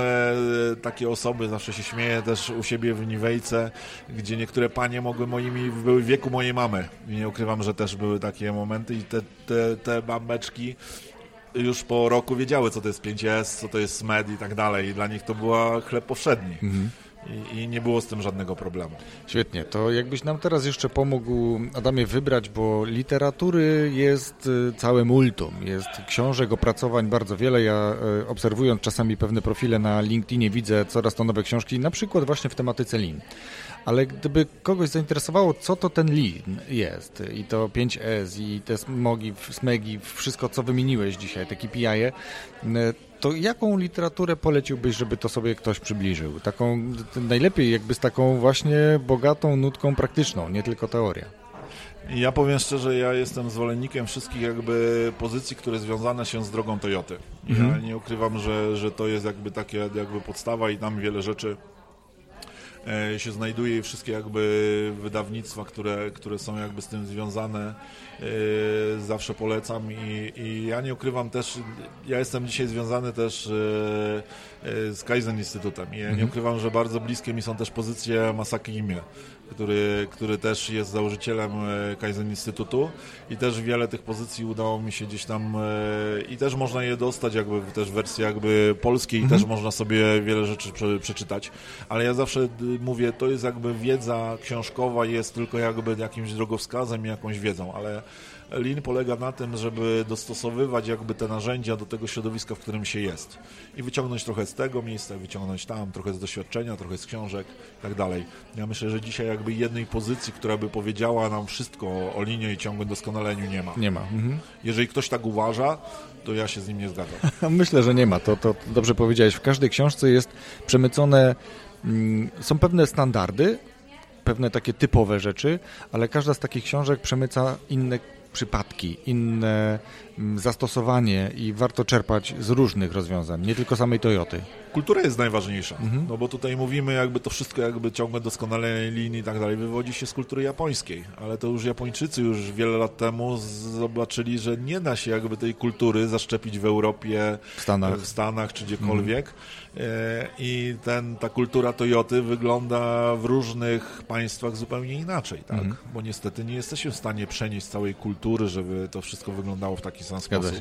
takie osoby, zawsze się śmieję też u siebie w Niwejce, gdzie niektóre panie mogły moimi, były w wieku mojej mamy. I nie ukrywam, że też były takie momenty i te, te, te już po roku wiedziały, co to jest 5S, co to jest SMED i tak dalej. I dla nich to była chleb powszedni. I, I nie było z tym żadnego problemu. Świetnie, to jakbyś nam teraz jeszcze pomógł, Adamie, wybrać, bo literatury jest y, całe multum, jest książek, opracowań bardzo wiele. Ja y, obserwując czasami pewne profile na LinkedInie widzę coraz to nowe książki, na przykład właśnie w tematyce lin. Ale gdyby kogoś zainteresowało, co to ten lin jest, i to 5S, i te smogi, smegi, wszystko co wymieniłeś dzisiaj, te KPI, -e, to jaką literaturę poleciłbyś, żeby to sobie ktoś przybliżył? Taką, najlepiej jakby z taką właśnie bogatą nutką praktyczną, nie tylko teoria. Ja powiem szczerze, ja jestem zwolennikiem wszystkich jakby pozycji, które związane się z drogą Toyoty. Ja Mhm. nie ukrywam, że, że to jest jakby takie jakby podstawa i tam wiele rzeczy się znajduje i wszystkie jakby wydawnictwa, które, które są jakby z tym związane, e, zawsze polecam i, i ja nie ukrywam też, ja jestem dzisiaj związany też e, e, z Kaizen Instytutem i ja nie ukrywam, że bardzo bliskie mi są też pozycje Masaki Imie, który, który też jest założycielem e, Kaizen Instytutu. I też wiele tych pozycji udało mi się gdzieś tam e, i też można je dostać jakby w też w wersji jakby polskiej. I też można sobie wiele rzeczy prze, przeczytać, ale ja zawsze mówię, to jest jakby wiedza książkowa jest tylko jakby jakimś drogowskazem i jakąś wiedzą, ale Lean polega na tym, żeby dostosowywać jakby te narzędzia do tego środowiska, w którym się jest i wyciągnąć trochę z tego miejsca, wyciągnąć tam, trochę z doświadczenia, trochę z książek i tak dalej. Ja myślę, że dzisiaj jakby jednej pozycji, która by powiedziała nam wszystko o linie i ciągłym doskonaleniu nie ma. Nie ma. Mhm. Jeżeli ktoś tak uważa, to ja się z nim nie zgadzam. <laughs> Myślę, że nie ma. To, to dobrze powiedziałeś. W każdej książce jest przemycone, mm, są pewne standardy, pewne takie typowe rzeczy, ale każda z takich książek przemyca inne przypadki, inne mm, zastosowanie i warto czerpać z różnych rozwiązań, nie tylko samej Toyoty. Kultura jest najważniejsza, no bo tutaj mówimy jakby to wszystko jakby ciągłe doskonalenie linii i tak dalej wywodzi się z kultury japońskiej, ale to już Japończycy już wiele lat temu zobaczyli, że nie da się jakby tej kultury zaszczepić w Europie, W Stanach. w Stanach czy gdziekolwiek E, i ten, ta kultura Toyoty wygląda w różnych państwach zupełnie inaczej, tak? Bo niestety nie jesteśmy w stanie przenieść całej kultury, żeby to wszystko wyglądało w taki sam sposób.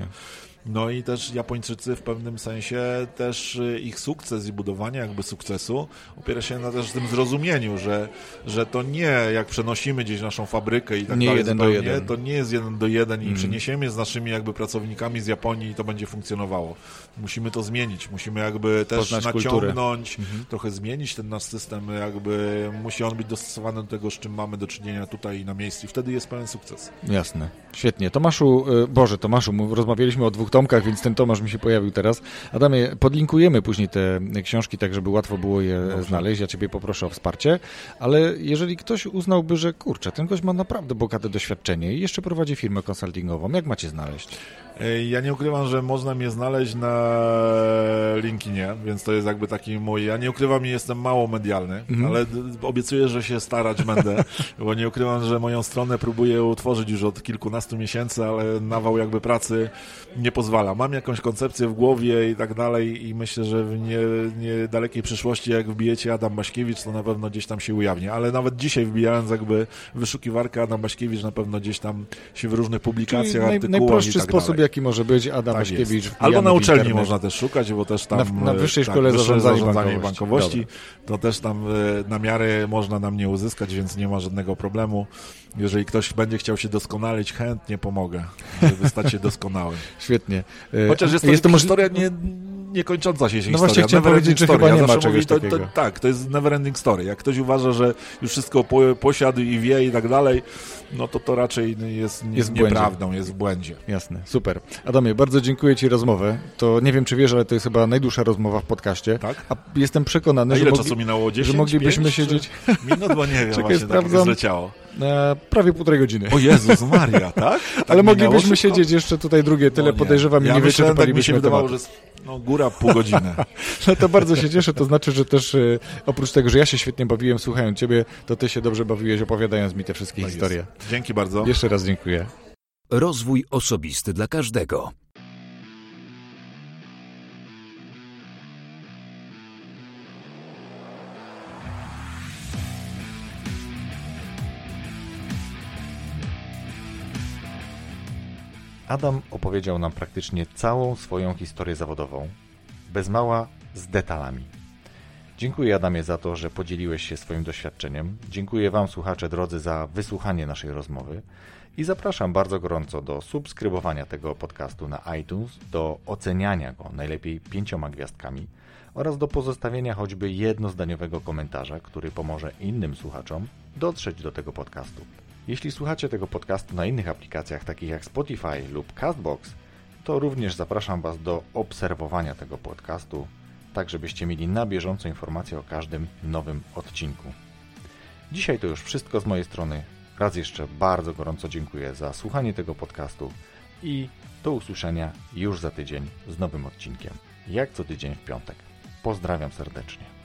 No i też Japończycy w pewnym sensie też y, ich sukces i budowanie jakby sukcesu opiera się na też tym zrozumieniu, że, że to nie jak przenosimy gdzieś naszą fabrykę i tak Nie dalej jeden do zupełnie, jeden. to nie jest jeden do jeden Mm. i przeniesiemy z naszymi jakby pracownikami z Japonii i to będzie funkcjonowało. Musimy to zmienić, musimy jakby też Poznać kulturę. Mhm. naciągnąć, trochę zmienić ten nasz system, jakby musi on być dostosowany do tego, z czym mamy do czynienia tutaj na miejscu i wtedy jest pełen sukces. Jasne. Świetnie. Tomaszu, y, Boże, Tomaszu, rozmawialiśmy o dwóch tomkach, więc ten Tomasz mi się pojawił teraz. Adamie, podlinkujemy później te książki, tak żeby łatwo było je znaleźć. Ja Ciebie poproszę o wsparcie, ale jeżeli ktoś uznałby, że kurczę, ten gość ma naprawdę bogate doświadczenie i jeszcze prowadzi firmę konsultingową, jak macie znaleźć? Ja nie ukrywam, że można mnie znaleźć na LinkedInie, więc to jest jakby taki mój. Ja nie ukrywam, że jestem mało medialny, ale d- obiecuję, że się starać będę, <laughs> bo nie ukrywam, że moją stronę próbuję utworzyć już od kilkunastu miesięcy, ale nawał jakby pracy nie pozwala. Mam jakąś koncepcję w głowie i tak dalej i myślę, że w nie, niedalekiej przyszłości, jak wbijecie Adam Baśkiewicz, to na pewno gdzieś tam się ujawni. Ale nawet dzisiaj wbijając jakby wyszukiwarkę Adam Baśkiewicz, na pewno gdzieś tam się w różnych publikacjach, naj, artykułach i najprostszy tak sposób, dalej. Jaki może być, Adam Tak Albo na uczelni internet. można też szukać, bo też tam... Na, na e, Wyższej tak, Szkole Wyższe Zarządzania, zarządzania Bankowości. Bankowości. To też tam e, na miary można na mnie uzyskać, więc nie ma żadnego problemu. Jeżeli ktoś będzie chciał się doskonalić, chętnie pomogę, żeby stać się doskonałym. <laughs> Świetnie. E, Chociaż jest to, jest to historia nie, niekończąca się No historia. właśnie chciałem powiedzieć, ending że story. chyba nie ja ma zawsze czegoś mówię, to, takiego. To, tak, to jest never ending story. Jak ktoś uważa, że już wszystko po, posiadł i wie i tak dalej, no to to raczej jest, nie, Jest nieprawdą, jest w błędzie. Jasne, super. Adamie, bardzo dziękuję Ci rozmowę. To nie wiem, czy wiesz, ale to jest chyba najdłuższa rozmowa w podcaście. Tak? A jestem przekonany, A że, ile mogli- czasu minęło? 10, że moglibyśmy 5, siedzieć <laughs> Minut, bo nie wiem, Czekaj, właśnie tak sprawdzam. zleciało. na prawie półtorej godziny. O Jezus Maria, tak? <laughs> tak ale moglibyśmy szybko? siedzieć jeszcze tutaj drugie tyle, No nie. podejrzewam, i ja nie myślałem, tak mi się wydawało, że no, góra pół godziny. <laughs> No to bardzo się cieszę, to znaczy, że też e, oprócz tego, że ja się świetnie bawiłem słuchając Ciebie, to Ty się dobrze bawiłeś opowiadając mi te wszystkie Tak historie. jest. Dzięki bardzo. Jeszcze raz dziękuję. Rozwój osobisty dla każdego. Adam opowiedział nam praktycznie całą swoją historię zawodową, bez mała z detalami. Dziękuję Adamie za to, że podzieliłeś się swoim doświadczeniem. Dziękuję Wam, słuchacze drodzy, za wysłuchanie naszej rozmowy i zapraszam bardzo gorąco do subskrybowania tego podcastu na iTunes, do oceniania go najlepiej pięcioma gwiazdkami oraz do pozostawienia choćby jednozdaniowego komentarza, który pomoże innym słuchaczom dotrzeć do tego podcastu. Jeśli słuchacie tego podcastu na innych aplikacjach takich jak Spotify lub Castbox, to również zapraszam Was do obserwowania tego podcastu, tak żebyście mieli na bieżąco informacje o każdym nowym odcinku. Dzisiaj to już wszystko z mojej strony. Raz jeszcze bardzo gorąco dziękuję za słuchanie tego podcastu i do usłyszenia już za tydzień z nowym odcinkiem, jak co tydzień w piątek. Pozdrawiam serdecznie.